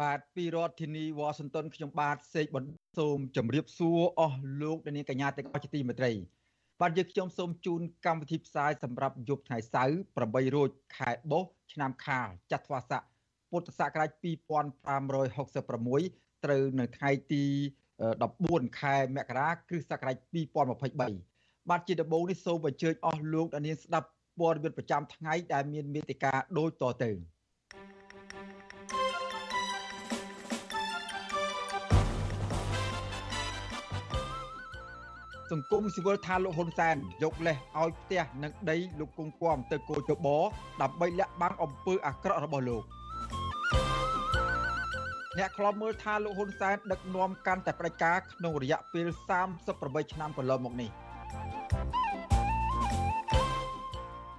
បាទពីរដ្ឋធានីវ៉ាស៊ីនតោនខ្ញុំបាទសេកបណ្ឌសូមជម្រាបសួរអស់លោកអ្នកនាងកញ្ញាទាំងអស់ជាទីមេត្រី បាទយើងខ្ញុំសូមជូនកម្មវិធីផ្សាយសម្រាប់យប់ថ្ងៃសៅរ៍8រោចខែបុស្សឆ្នាំខាលចត្វាស័កពុទ្ធសករាជ2566ត្រូវនៅថ្ងៃទី14ខែមករាគ្រិស្តសករាជ2023បាទជាដំបូងនេះសូមអញ្ជើញអស់លោកអ្នកនាងស្ដាប់ព័ត៌មានប្រចាំថ្ងៃដែលមានមេតិការដូចតទៅ សង្គមស៊ីវិលថាលោកហ៊ុនសែនយកលេសឲ្យផ្ទះនិងដីលោកគង់គំទៅគោចបដើម្បីលាក់បាំងអំពើអាក្រក់របស់លោកអ្នកខ្លំមើលថាលោកហ៊ុនសែនដឹកនាំកាន់តែផ្ដាច់ការក្នុងរយៈពេល38ឆ្នាំកន្លងមកនេះ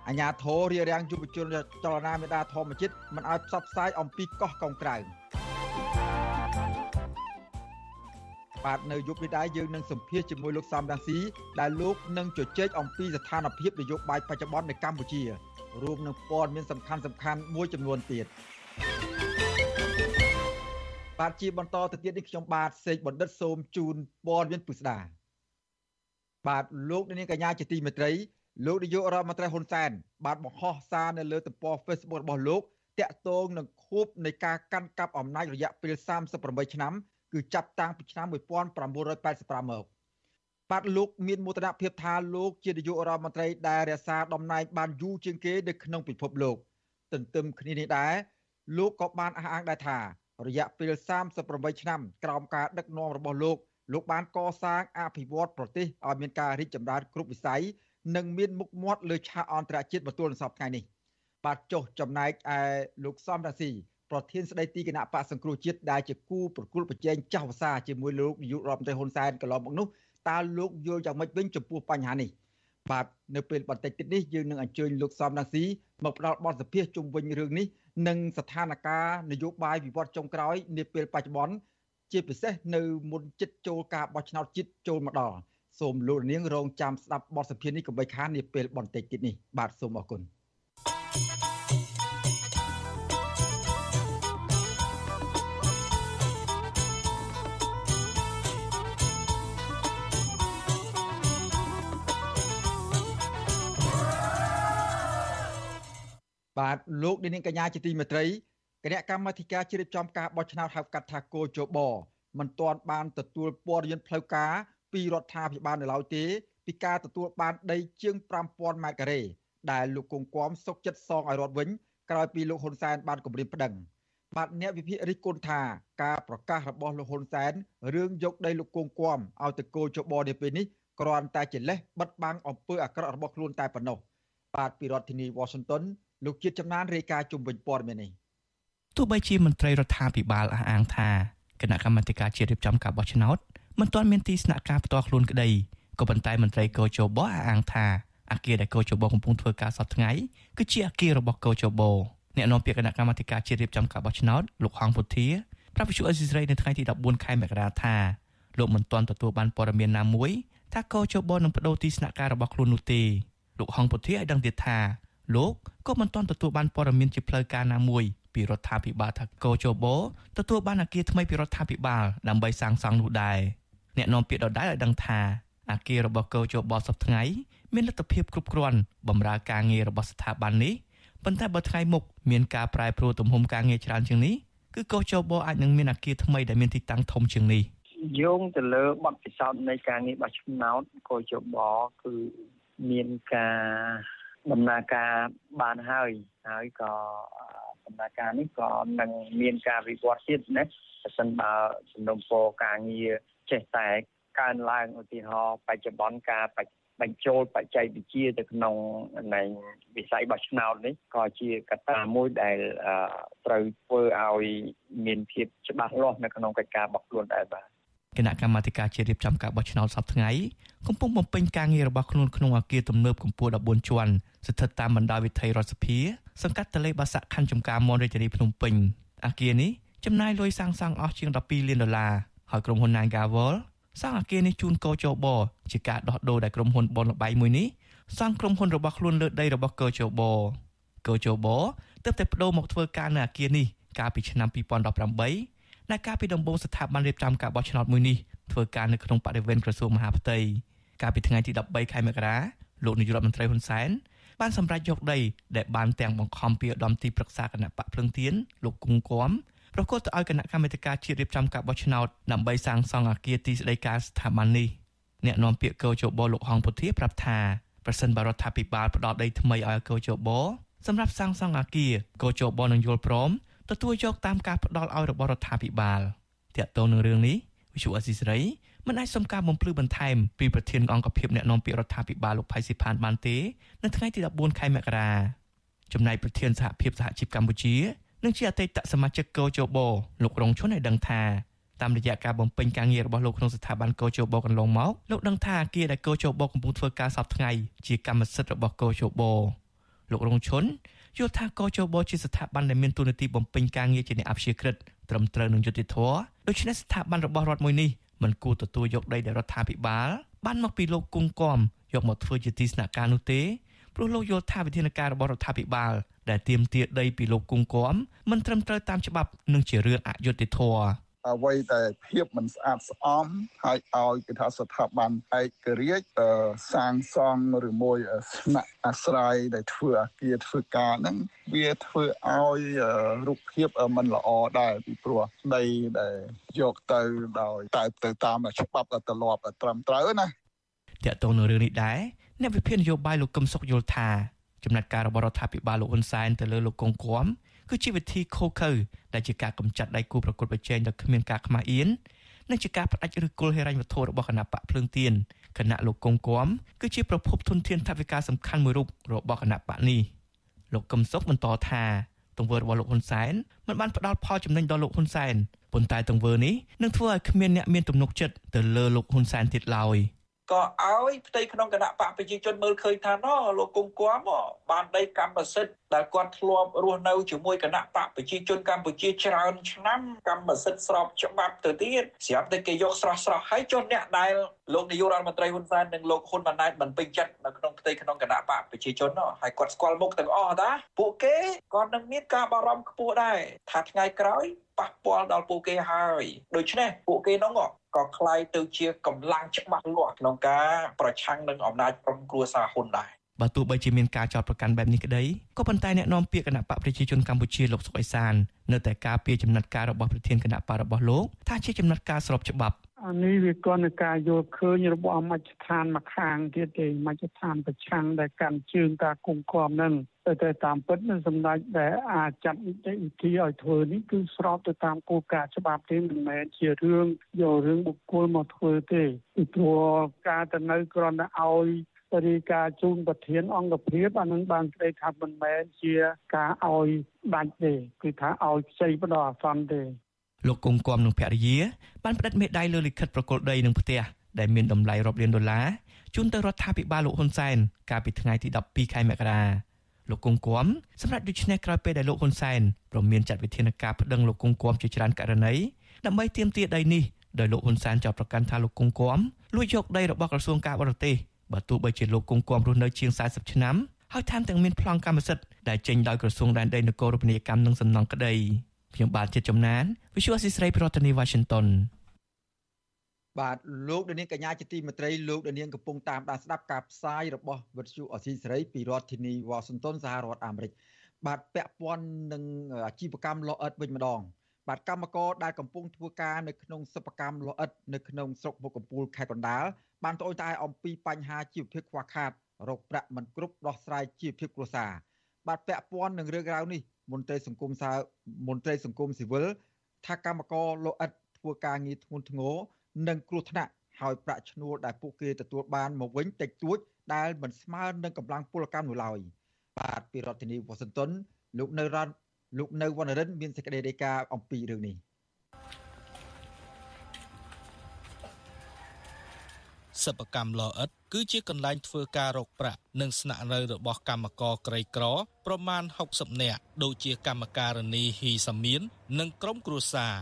អញ្ញាធររារាំងយុវជនចលនាមេដាធម្មជាតិមិនឲ្យផ្សព្វផ្សាយអំពីកោះកុងក្រៅ បាទនៅយប់នេះដែរយើងនឹងសម្ភាសជាមួយលោកសំរាំងស៊ីដែលលោកនឹងជជែកអំពីស្ថានភាពនយោបាយបច្ចុប្បន្ននៅកម្ពុជារួមនឹងព័ត៌មានសំខាន់សំខាន់មួយចំនួនទៀតបាទជាបន្តទៅទៀតនេះខ្ញុំបាទសេកបណ្ឌិតសូមជូនព័ត៌មានពិស្ដាបាទលោកនាងកញ្ញាជាទីមេត្រីលោកនាយករដ្ឋមន្ត្រីហ៊ុនសែនបានបង្ហោះសារនៅលើទំព័រ Facebook របស់លោកតាក់ទងនឹងខួបនៃការកាន់កាប់អំណាចរយៈពេល38ឆ្នាំ គឺចាប់តាំងពីឆ្នាំ1985មកបាទលោកមានមោទនភាពថាលោកជានាយករដ្ឋមន្ត្រីដែលរក្សាតំណែងបានយូរជាងគេនៅក្នុងពិភពលោក ទន្ទឹមគ្នានេះដែរលោកក៏បានអះអាងដែរថា រយៈពេល38ឆ្នាំក្រោមការដឹកនាំរបស់លោកលោកបានកសាងអភិវឌ្ឍប្រទេសឲ្យមានការរីកចម្រើនគ្រប់វិស័យនិងមានមុខមាត់លើឆាកអន្តរជាតិបន្ទាល់សពថ្ងៃនេះបាទចុះចំណែកឯលោកសំរាស៊ី ប្រធានស្ដីទីគណៈបកសង្គ្រោះជាតិដែលជាគូប្រគល់ប្រជែងចាស់ភាសាជាមួយលោកនាយករដ្ឋមន្ត្រីហ៊ុនសែនកន្លងមកនោះតើលោកយល់យ៉ាងម៉េចវិញចំពោះបញ្ហានេះបាទនៅពេលបន្តិចទៀតនេះយើងនឹងអញ្ជើញលោកសំរងស៊ីមកផ្ដល់បទសម្ភាសជុំវិញរឿងនេះនិងស្ថានភាពនយោបាយវិវត្តចុងក្រោយនាពេលបច្ចុប្បន្នជាពិសេសនៅមុនចិត្តចូលការបោះឆ្នោតជាតិចូលមកដល់សូមលោកនាងរងចាំស្ដាប់បទសម្ភាសនេះកុំបីខាននាពេលបន្តិចទៀតនេះបាទសូមអរគុណ បាទលោកនាងកញ្ញាជាទីមេត្រីគណៈកម្មាធិការជ្រៀបចំការបោះឆ្នោតហៅកាត់ថាគោជបមិនទាន់បានទទួលព័ត៌មានផ្លូវការពីរដ្ឋាភិបាលនៅឡើយទេពីការទទួលបានដីជាង5000ម៉ែត្រការ៉េដែលលោកគង្គគំសុកចិត្តសងឲ្យរដ្ឋវិញក្រោយពីលោកហ៊ុនសែនបានគម្រាមប្តឹងបាទអ្នកវិភាគរិះគន់ថាការប្រកាសរបស់លោកហ៊ុនសែនរឿងយកដីលោកគង្គគំឲ្យទៅគោជបនៅពេលនេះគ្រាន់តែជាលេសបិទបាំងអំពើអាក្រក់របស់ខ្លួនតែប៉ុណ្ណោះបាទពីរដ្ឋធានី Washington លោកជាតិចំណានរាយការណ៍ជុំវិញព័ត៌មាននេះទោះបីជាមន្ត្រីរដ្ឋាភិបាលអះអាងថាគណៈកម្មាធិការជាតិរៀបចំការបោះឆ្នោតមិនទាន់មានទីស្នាក់ការផ្ទាល់ខ្លួនក្តីក៏ប៉ុន្តែមន្ត្រីកោជបអះអាងថាអគារដែលកោជបកំពុងធ្វើការសប្តាហ៍ថ្ងៃគឺជាអគាររបស់កោជបអ្នកនាំពាក្យគណៈកម្មាធិការជាតិរៀបចំការបោះឆ្នោតលោកហងពុធាប្រាប់វិទ្យុអេស៊ីសរ៉ៃនៅថ្ងៃទី14ខែមករាថាលោកមិនទាន់ទទួលបានព័ត៌មានណាមួយថាកោជបនឹងបដូរទីស្នាក់ការរបស់ខ្លួននោះទេលោកហងពុធាឲ្យដឹងទៀតថា លោកក៏មិនទាន់ទទួលបានព័ត៌មានជាផ្លូវការណាមួយពីរដ្ឋាភិបាលថាកោជបទទួលបានអគារថ្មីពីរដ្ឋាភិបាលដើម្បីសាងសង់នោះដែរអ្នកនាំពាក្យដដែលឲ្យដឹងថាអគាររបស់កោជបសប្តាហ៍ថ្ងៃមានលទ្ធភាពគ្រប់គ្រាន់បម្រើការងាររបស់ស្ថាប័ននេះប៉ុន្តែបើថ្ងៃមុខមានការប្រែប្រួលទំហំការងារច្រើនជាងនេះគឺកោជបអាចនឹងមានអគារថ្មីដែលមានទីតាំងធំជាងនេះយោងទៅលើបទពិសោធន៍នៃការងារបោះឆ្នោតកោជបគឺមានការ ដំណើរការបានហើយហើយក៏ដំណើរការនេះក៏នឹងមានការវិវត្តទៀតណាបើសិនបើសំណុំពរការងារចេះតែកើនឡើងឧទាហរណ៍បច្ចុប្បន្នការបញ្ចូលបច្ចេកវិទ្យាទៅក្នុងនៃវិស័យបោះឆ្នោតនេះក៏ជាកត្តាមួយដែលត្រូវធ្វើឲ្យមានភាពច្បាស់លាស់នៅក្នុងកិច្ចការបោះខ្លួនដែរបាទ គណៈកម្មាធិការជាតិរៀបចំការបោះឆ្នោតសប្តាហ៍ថ្ងៃកំពុងបំពេញការងាររបស់ខ្លួនក្នុងអគារទំនើបកម្ពស់14ជាន់ស្ថិតតាមបណ្ដោយវិថីរដ្ឋសភាសង្កាត់តលេបាសាក់ខណ្ឌចំការមនរាជធានីភ្នំពេញអគារនេះចំណាយលុយសាងសង់អស់ជាង12លានដុល្លារហើយក្រុមហ៊ុន Nagawal សាងអគារនេះជូនកោជបជាការដោះដូរដែលក្រុមហ៊ុនបនលបៃមួយនេះសង់ក្រុមហ៊ុនរបស់ខ្លួនលើដីរបស់កោជបកោជបទើបតែបដូរមកធ្វើការនៅអគារនេះកាលពីឆ្នាំ2018 ដែលកាលពីដំបូងស្ថាប័នរៀបចំការបោះឆ្នោតមួយនេះធ្វើការនៅក្នុងបរិវេណក្រសួងមហាផ្ទៃកាលពីថ្ងៃទី13ខែមករាលោកនាយករដ្ឋមន្ត្រីហ៊ុនសែនបានសម្រេចយកដីដែលបានទាំងបង្ខំពីឧត្តមទីប្រឹក្សាគណៈបកភ្លឹងទៀនលោកគង់គំប្រកាសទៅឲ្យគណៈកម្មាធិការជាតិរៀបចំការបោះឆ្នោតដើម្បីសាងសង់អគារទីស្តីការស្ថាប័ននេះអ្នកនាំពាក្យកោជបលោកហងពុធាប្រាប់ថាប្រសិនបើរដ្ឋាភិបាលផ្ដល់ដីថ្មីឲ្យកោជបសម្រាប់សាងសង់អគារកោជបនឹងយល់ព្រម ទទួលយកតាមការផ្ដល់ឲ្យរបស់រដ្ឋាភិបាលតាក់ទងនឹងរឿងនេះវិសុអស៊ីសេរីមិនអាចសុំការបំភ្លឺបន្ថែមពីប្រធានអង្គភិបអ្នកនាំពាក្យរដ្ឋាភិបាលលោកផៃស៊ីផានបានទេនៅថ្ងៃទី14ខែមករាចំណែកប្រធានសហភាពសហជីពកម្ពុជានិងជាអតីតសមាជិកកោជបលោករងឈុនឲ្យដឹងថាតាមរយៈការបំពេញការងាររបស់លោកក្នុងស្ថាប័នកោជបកន្លងមកលោកដឹងថាអាគារដែលកោជបកំពុងធ្វើការសពថ្ងៃជាកម្មសិទ្ធិរបស់កោជបលោករងឈុន យល់ថាកោជបជាស្ថាប័នដែលមានទូនាទីបំពេញការងារជាអ្នកអព្យាក្រឹតត្រឹមត្រូវនឹងយុត្តិធម៌ដូច្នេះស្ថាប័នរបស់រដ្ឋមួយនេះមិនគួរទទួលយកដីដែលរដ្ឋាភិបាលបានមកពីលោកគង់គំយកមកធ្វើជាទីស្នាក់ការនោះទេព្រោះលោកយល់ថាវិធានការរបស់រដ្ឋាភិបាលដែលទាមទារដីពីលោកគង់គំមិនត្រឹមត្រូវតាមច្បាប់និងជារឿងអយុត្តិធម៌ អ្វីដែលភាពមិនស្អាតស្អំហើយឲ្យគេថាស្ថាប័នឯករាជ្យសាងសង់ឬមួយស្នាក់អាស្រ័យដែលធ្វើអាគារធ្វើការហ្នឹងវាធ្វើឲ្យរូបភាពមិនល្អដែរពីព្រោះដីដែលយកទៅដោយតែទៅតាមច្បាប់ត្រឡប់ត្រឹមត្រូវណាតើតើនៅរឿងនេះដែរអ្នកវិភាគនយោបាយលោកកឹមសុខយល់ថាចំណាត់ការរបស់រដ្ឋាភិបាលលោកហ៊ុនសែនទៅលើលោកកុងគំ គឺជាវិធីខូខើដែលជាការកម្ចាត់ដៃគូប្រកួតប្រជែងដោយគ្មានការខ្មាស់អៀននិងជាការផ្ដាច់ឬគល់ហិរញ្ញវត្ថុរបស់គណៈបកភ្លើងទៀនគណៈលោកកុងគំគឺជាប្រភពធនធានថវិកាសំខាន់មួយរូបរបស់គណៈបកនេះលោកកឹមសុខបន្តថាទង្វើរបស់លោកហ៊ុនសែនមិនបានផ្ដល់ផលចំណេញដល់លោកហ៊ុនសែនប៉ុន្តែទង្វើនេះនឹងធ្វើឲ្យគ្មានអ្នកមានទំនុកចិត្តទៅលើលោកហ៊ុនសែនទៀតឡើយ។ ក៏ឲ្យផ្ទៃក្នុងគណៈបកប្រជាជនមើលឃើញថាណលោកគង់គួមបានដីកម្មសិទ្ធិដែលគាត់ធ្លាប់រស់នៅជាមួយគណៈបកប្រជាជនកម្ពុជាច្រើនឆ្នាំកម្មសិទ្ធិស្របច្បាប់ទៅទៀតស្រាប់តែគេយកស្រស់ស្រស់ហើយចុះអ្នកដែលលោកនាយករដ្ឋមន្ត្រីហ៊ុនសែននិងលោកហ៊ុនម៉ាណែតមិនពេញចិត្តនៅក្នុងផ្ទៃក្នុងគណៈបកប្រជាជននោះហើយគាត់ស្គាល់មុខទាំងអស់តាពួកគេក៏នឹងមានការបារម្ភខ្ពស់ដែរថាថ្ងៃក្រោយប៉ះពាល់ដល់ពួកគេហើយដូច្នេះពួកគេនោះ ក៏คล้ายទៅជាកម្លាំងច្បាស់លាស់ក្នុងការប្រឆាំងនឹងអំណាចក្រុមគ្រួសារហ៊ុនដែរបើទោះបីជាមានការចោទប្រកាន់បែបនេះក្តីក៏ប៉ុន្តែអ្នកនាំពាក្យគណៈបកប្រជាជនកម្ពុជាលោកសុកអេសាននៅតែការពីចំណាត់ការរបស់ប្រធានគណៈបករបស់លោកថាជាចំណាត់ការស្របច្បាប់ អានេះវាក៏នៅការយល់ឃើញរបស់មជ្ឈដ្ឋានមកខាងទៀតទេមជ្ឈដ្ឋានប្រឆាំងដែលកាន់ជើងការគុំគំនឹងតែតែតាមពិតនឹងសម្ដេចដែលអាចចាត់វិធីឲ្យធ្វើនេះគឺស្របទៅតាមគោលការណ៍ច្បាប់ទេមិនមែនជារឿងយករឿងបុគ្គលមកធ្វើទេពីព្រោះការទៅនៅគ្រាន់តែឲ្យរីការជូនប្រធានអង្គភាពអានឹងបានស្ដីថាមិនមែនជាការឲ្យដាច់ទេគឺថាឲ្យខ្ចីបដអាសន្នទេ លោកគង់គំនឹងភរិយាបានផ្តិតមេដាយលើលិខិតប្រគល់ដីនឹងផ្ទះដែលមានតម្លៃរាប់លានដុល្លារជូនទៅរដ្ឋាភិបាលលោកហ៊ុនសែនកាលពីថ្ងៃទី12ខែមករាលោកគង់គំសម្រាប់ដូច្នេះក្រោយពេលដែលលោកហ៊ុនសែនប្រមានចាត់វិធានការប្តឹងលោកគង់គំជាច្រើនករណីដើម្បីទាមទារដីនេះដោយលោកហ៊ុនសែនចោទប្រកាន់ថាលោកគង់គំលួចយកដីរបស់ក្រសួងការបរទេសបើទោះបីជាលោកគង់គំរស់នៅជាង40ឆ្នាំហើយថែមទាំងមានប្លង់កម្មសិទ្ធិដែលចេញដោយក្រសួងដែនដីនគររូបនីយកម្មនិងសំណង់ក្តីខ្ញុំបាទជា ចំណាន Visual Assisray ប្រធានាទី Washington បាទលោកដានៀងកញ្ញាជាទីមេត្រីលោកដានៀងកំពុងតាមដានស្ដាប់ការផ្សាយរបស់វិទ្យុអស៊ីសេរីពីរដ្ឋធានីវ៉ាស៊ីនតោនសហរដ្ឋអាមេរិកបាទពាក់ព័ន្ធនឹងអាជីវកម្មលោអិតវិញម្ដង បាទកម្មករដែលកំពុងធ្វើការនៅក្នុងសិប្បកម្មលោអិតនៅក្នុងស្រុកមុខកំពូលខេត្តកណ្ដាលបានត្អូញត្អែអំពីបញ្ហាជីវភាពខ្វះខាតរោគប្រាក់មិនគ្រប់ដោះស្រាយជីវភាពគ្រួសារបាទពាក់ព័ន្ធនឹងរឿងរ៉ាវនេះមន្ត្រីសង្គមសមន្ត្រីសង្គមស៊ីវិល ថាកម្មករលោអិតធ្វើការងារធ្ងន់ធ្ងរនិងគ្រោះថ្នាក់ហើយប្រាក់ឈ្នួលដែលពួកគេទទួលបានមកវិញតិចតួចដែលមិនស្មើនឹងកម្លាំងពលកម្មនោះឡើយបាទពីរដ្ឋធានីវ៉ាស៊ីនតោនលោកនៅរ៉ាន់លោកនៅវណ្ណរិនមានសេចក្តីរាយការណ៍អំពីរឿងនេះ សិប្បកម្មលអិតគឺជាកន្លែងធ្វើការរកប្រាក់និងស្នាក់នៅរបស់កម្មករក្រីក្រប្រមាណ60នាក់ដូចជាកម្មការិនីហ៊ីសាមៀននិងក្រុមគ្រួសារ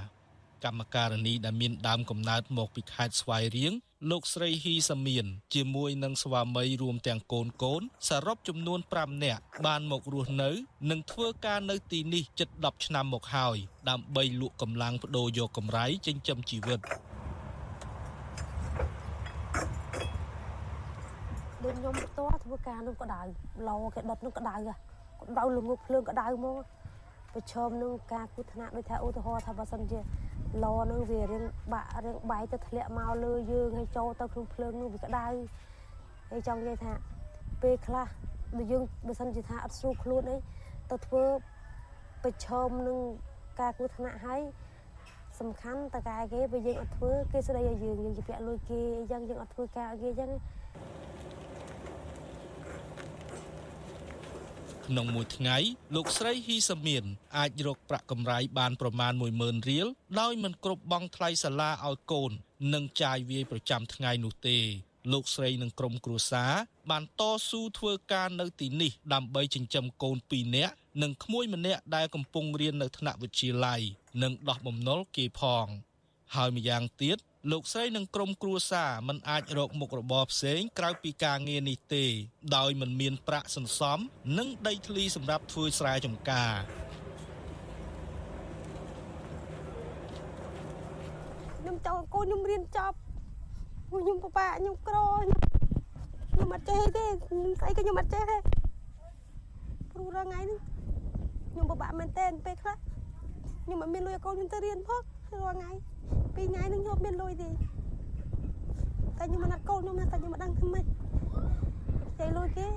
កម្មការិនីដែលមានដើមកំណើតមកពីខេត្តស្វាយរៀងលោកស្រីហ៊ីសាមៀនជាមួយនឹងស្វាមីរួមទាំងកូនកូនសរុបចំនួន5នាក់បានមករស់នៅនិងធ្វើការនៅទីនេះជិត10ឆ្នាំមកហើយដើម្បីលក់កម្លាំងបដូរយកកម្រៃចិញ្ចឹមជីវិត ដូចខ្ញុំផ្ទាល់ធ្វើការនឹងក្តៅឡគេដុតនឹងក្តៅក្តៅល្ងប់ភ្លើងក្តៅមកប្រឈមនឹងការគូថ្នាក់ដូចថាឧទាហរណ៍ថាបើសិនជាឡនឹងវារៀងបាក់រៀងបែកទៅធ្លាក់មកលើយើងហើយចូលទៅក្នុងភ្លើងនោះវាក្តៅហើយចង់និយាយថាពេលខ្លះដូចយើងបើសិនជាថាអត់ស្រួលខ្លួនអីទៅធ្វើប្រឈមនឹងការគូថ្នាក់ហើយសំខាន់តកែគេបើយើងអត់ធ្វើគេស្ដីឲ្យយើងយើងជាពាក់លុយគេអីចឹងយើងអត់ធ្វើការឲ្យគេចឹង ក្នុងមួយថ្ងៃលោកស្រីហ៊ីសាមៀនអាចរកប្រាក់កម្រៃបានប្រមាណ10000រៀលដោយមិនគ្រប់បង់ថ្លៃសាលាឲ្យកូន និងចាយវាយប្រចាំថ្ងៃនោះទេលោកស្រីនិងក្រុមគ្រួសារបានតស៊ូធ្វើការនៅទីនេះ ដើម្បីចិញ្ចឹមកូន2នាក់និងក្មួយម្នាក់ដែលកំពុងរៀននៅថ្នាក់វិទ្យាល័យនិងដោះបំណុលគេផង ហើយម្យ៉ាងទៀត លោកស្រីនិងក្រុមគ្រួសារមិនអាចរកមុខរបរផ្សេងក្រៅពីការងារនេះទេ ដោយមិនមានប្រាក់សន្សំ និងដីធ្លីសម្រាប់ធ្វើស្រែចម្ការខ្ញុំចង់កូនខ្ញុំរៀនចប់ខ្ញុំពិបាកខ្ញុំក្រខ្ញុំអត់ចេះទេស្អីក៏ខ្ញុំអត់ចេះទេព្រោះរាល់ថ្ងៃនេះខ្ញុំពិបាកមែនទែនពេលខ្លះខ្ញុំអត់មានលុយឲ្យកូនខ្ញុំទៅរៀនផងរាល់ថ្ងៃ ពីរថ្ងៃនឹងខ្ញុំមានលុយទេតែខ្ញុំមិនអត់កូនខ្ញុំណាតែខ្ញុំមិនដឹងធ្វើម៉េចតែលុយគេ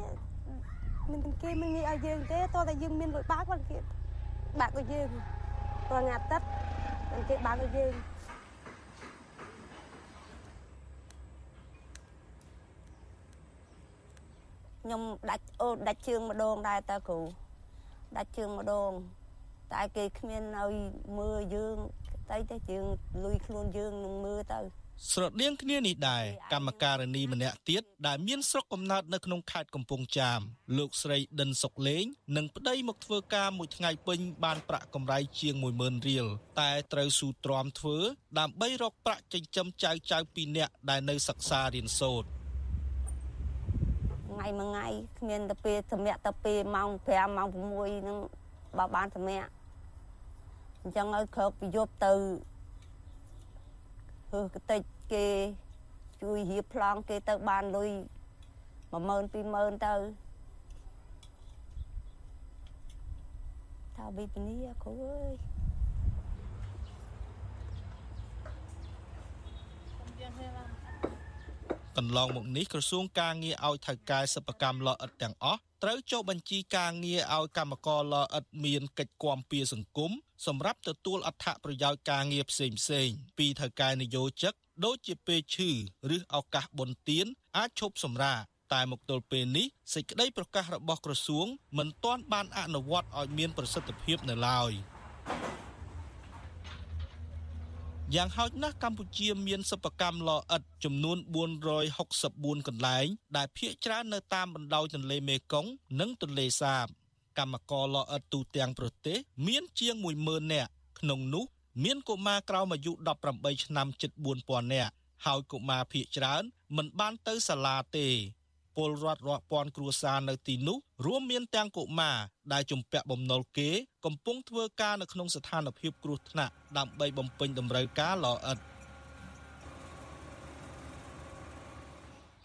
មិនគេមិនងាយឲ្យយើងទេតោះតែយើងមានលុយបើកគាត់គេបើកឲ្យយើងរាល់ថ្ងៃអាទិត្យគេបើកឲ្យយើងខ្ញុំដាច់អូដាច់ជើងម្ដងដែរតើគ្រូដាច់ជើងម្ដងតែគេគ្មានឲ្យមើលយើង ទៅទៅជើងលុយខ្លួនយើងនឹងមើលទៅស្រដៀងគ្នានេះដែរកម្មការិនីម្នាក់ទៀតដែលមានស្រុកកំណើតនៅក្នុងខេត្តកំពង់ចាមលោកស្រីដិនសុកលេងនឹងប្តីមកធ្វើការមួយថ្ងៃពេញបានប្រាក់កម្រៃជាង10000រៀលតែត្រូវស៊ូទ្រាំធ្វើដើម្បីរកប្រាក់ចិញ្ចឹមចៅចៅពីរនាក់ដែលនៅសិក្សារៀនសូត្រថ្ងៃមួយថ្ងៃគ្មានទៅពេលសម្រាប់ទៅពេលម៉ោង5ម៉ោង6ហ្នឹងបើបានសម្រាប់ អញ្ចឹងឲ្យក្រោកពីយប់ទៅហឺកតិចគេជួយរៀបប្លង់គេទៅបានលុយ10000 20000ទៅថាវិបនីគ្រូអើយកន្លងមកនេះក្រសួងការងារឲ្យថៅកែសិប្បកម្មលអិតទាំងអស់ ត្រូវចុះបញ្ជីការងារឲ្យកម្មករលអិតមានកិច្ចគាំពៀសង្គមសម្រាប់ទទួលអត្ថប្រយោជន៍ការងារផ្សេងផ្សេងពីថៅកែនយោជកដូចជាពេលឈឺឬឱកាសបុណ្យទានអាចឈប់សម្រាកតែមកទល់ពេលនេះសេចក្តីប្រកាសរបស់ក្រសួងមិនទាន់បានអនុវត្តឲ្យមានប្រសិទ្ធភាពនៅឡើយ យ៉ាងហោចណាស់កម្ពុជាមានសិប្បកម្មលអិតចំនួន464កន្លែង ដែលភាគច្រើននៅតាមបណ្ដោយទន្លេមេគង្គនិងទន្លេសាប កម្មករលអិតទូទាំងប្រទេស មានជាង10000នាក់ក្នុងនោះមានកុមារក្រោមអាយុ18ឆ្នាំជិត4000នាក់ហើយកុមារភ័យច្រើនមិនបានទៅសាលាទេ ពលរដ្ឋរាប់ពាន់គ្រួសារនៅទីនោះរួមមានទាំងកុមារដែលជំពាក់បំណុលគេ កំពុងធ្វើការនៅក្នុងស្ថានភាពគ្រោះថ្នាក់ដើម្បីបំពេញតម្រូវការលអិត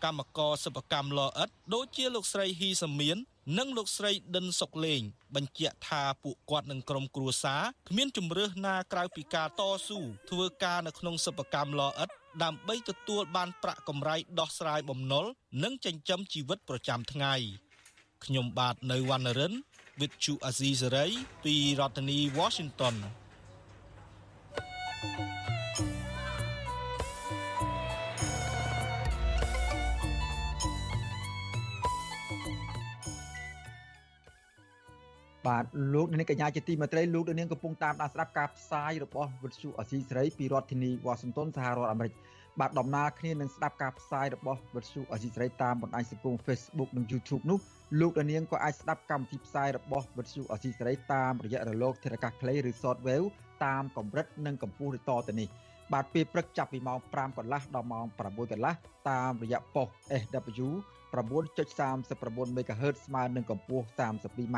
កម្មករសិប្បកម្មលអិតដូចជាលោកស្រីហ៊ីសាមៀននិងលោកស្រីដិនសុកលេង បញ្ជាក់ថាពួកគាត់និងក្រុមគ្រួសារគ្មានជំរើសណាក្រៅពីការតស៊ូធ្វើការនៅក្នុងសិប្បកម្មលអិត ដើម្បីទទួលបានប្រាក់កម្រៃដោះស្រាយបំណុលនិងចិញ្ចឹមជីវិតប្រចាំថ្ងៃខ្ញុំបាទនៅវណ្ណរិន with Chu Azizi Saray ពីរដ្ឋធានី Washington បាទលោកនាងកញ្ញាជាទីមេត្រីលោកនាងកំពុងតាមដានស្ដាប់ការផ្សាយរបស់វិទ្យុអស៊ីសេរីពីរដ្ឋធានីវ៉ាស៊ីនតោនសហរដ្ឋអាមេរិកបាទដំណើរគ្នានឹងស្ដាប់ការផ្សាយរបស់វិទ្យុអេស៊ីសរ៉ៃតាមបណ្ដាញសង្គម Facebook និង YouTube នោះលោកដានាងក៏អាចស្ដាប់កម្មវិធីផ្សាយរបស់វិទ្យុអេស៊ីសរ៉ៃតាមរយៈរលកធារកាសខ្លីឬ Shortwave តាមកម្រិតនិងកម្ពស់ឬតទៅនេះបាទពេលព្រឹកចាប់ពីម៉ោង5កន្លះដល់ម៉ោង6កន្លះតាមរយៈប៉ុស SW 9.39 MHz ស្មើនឹងកម្ពស់ 32m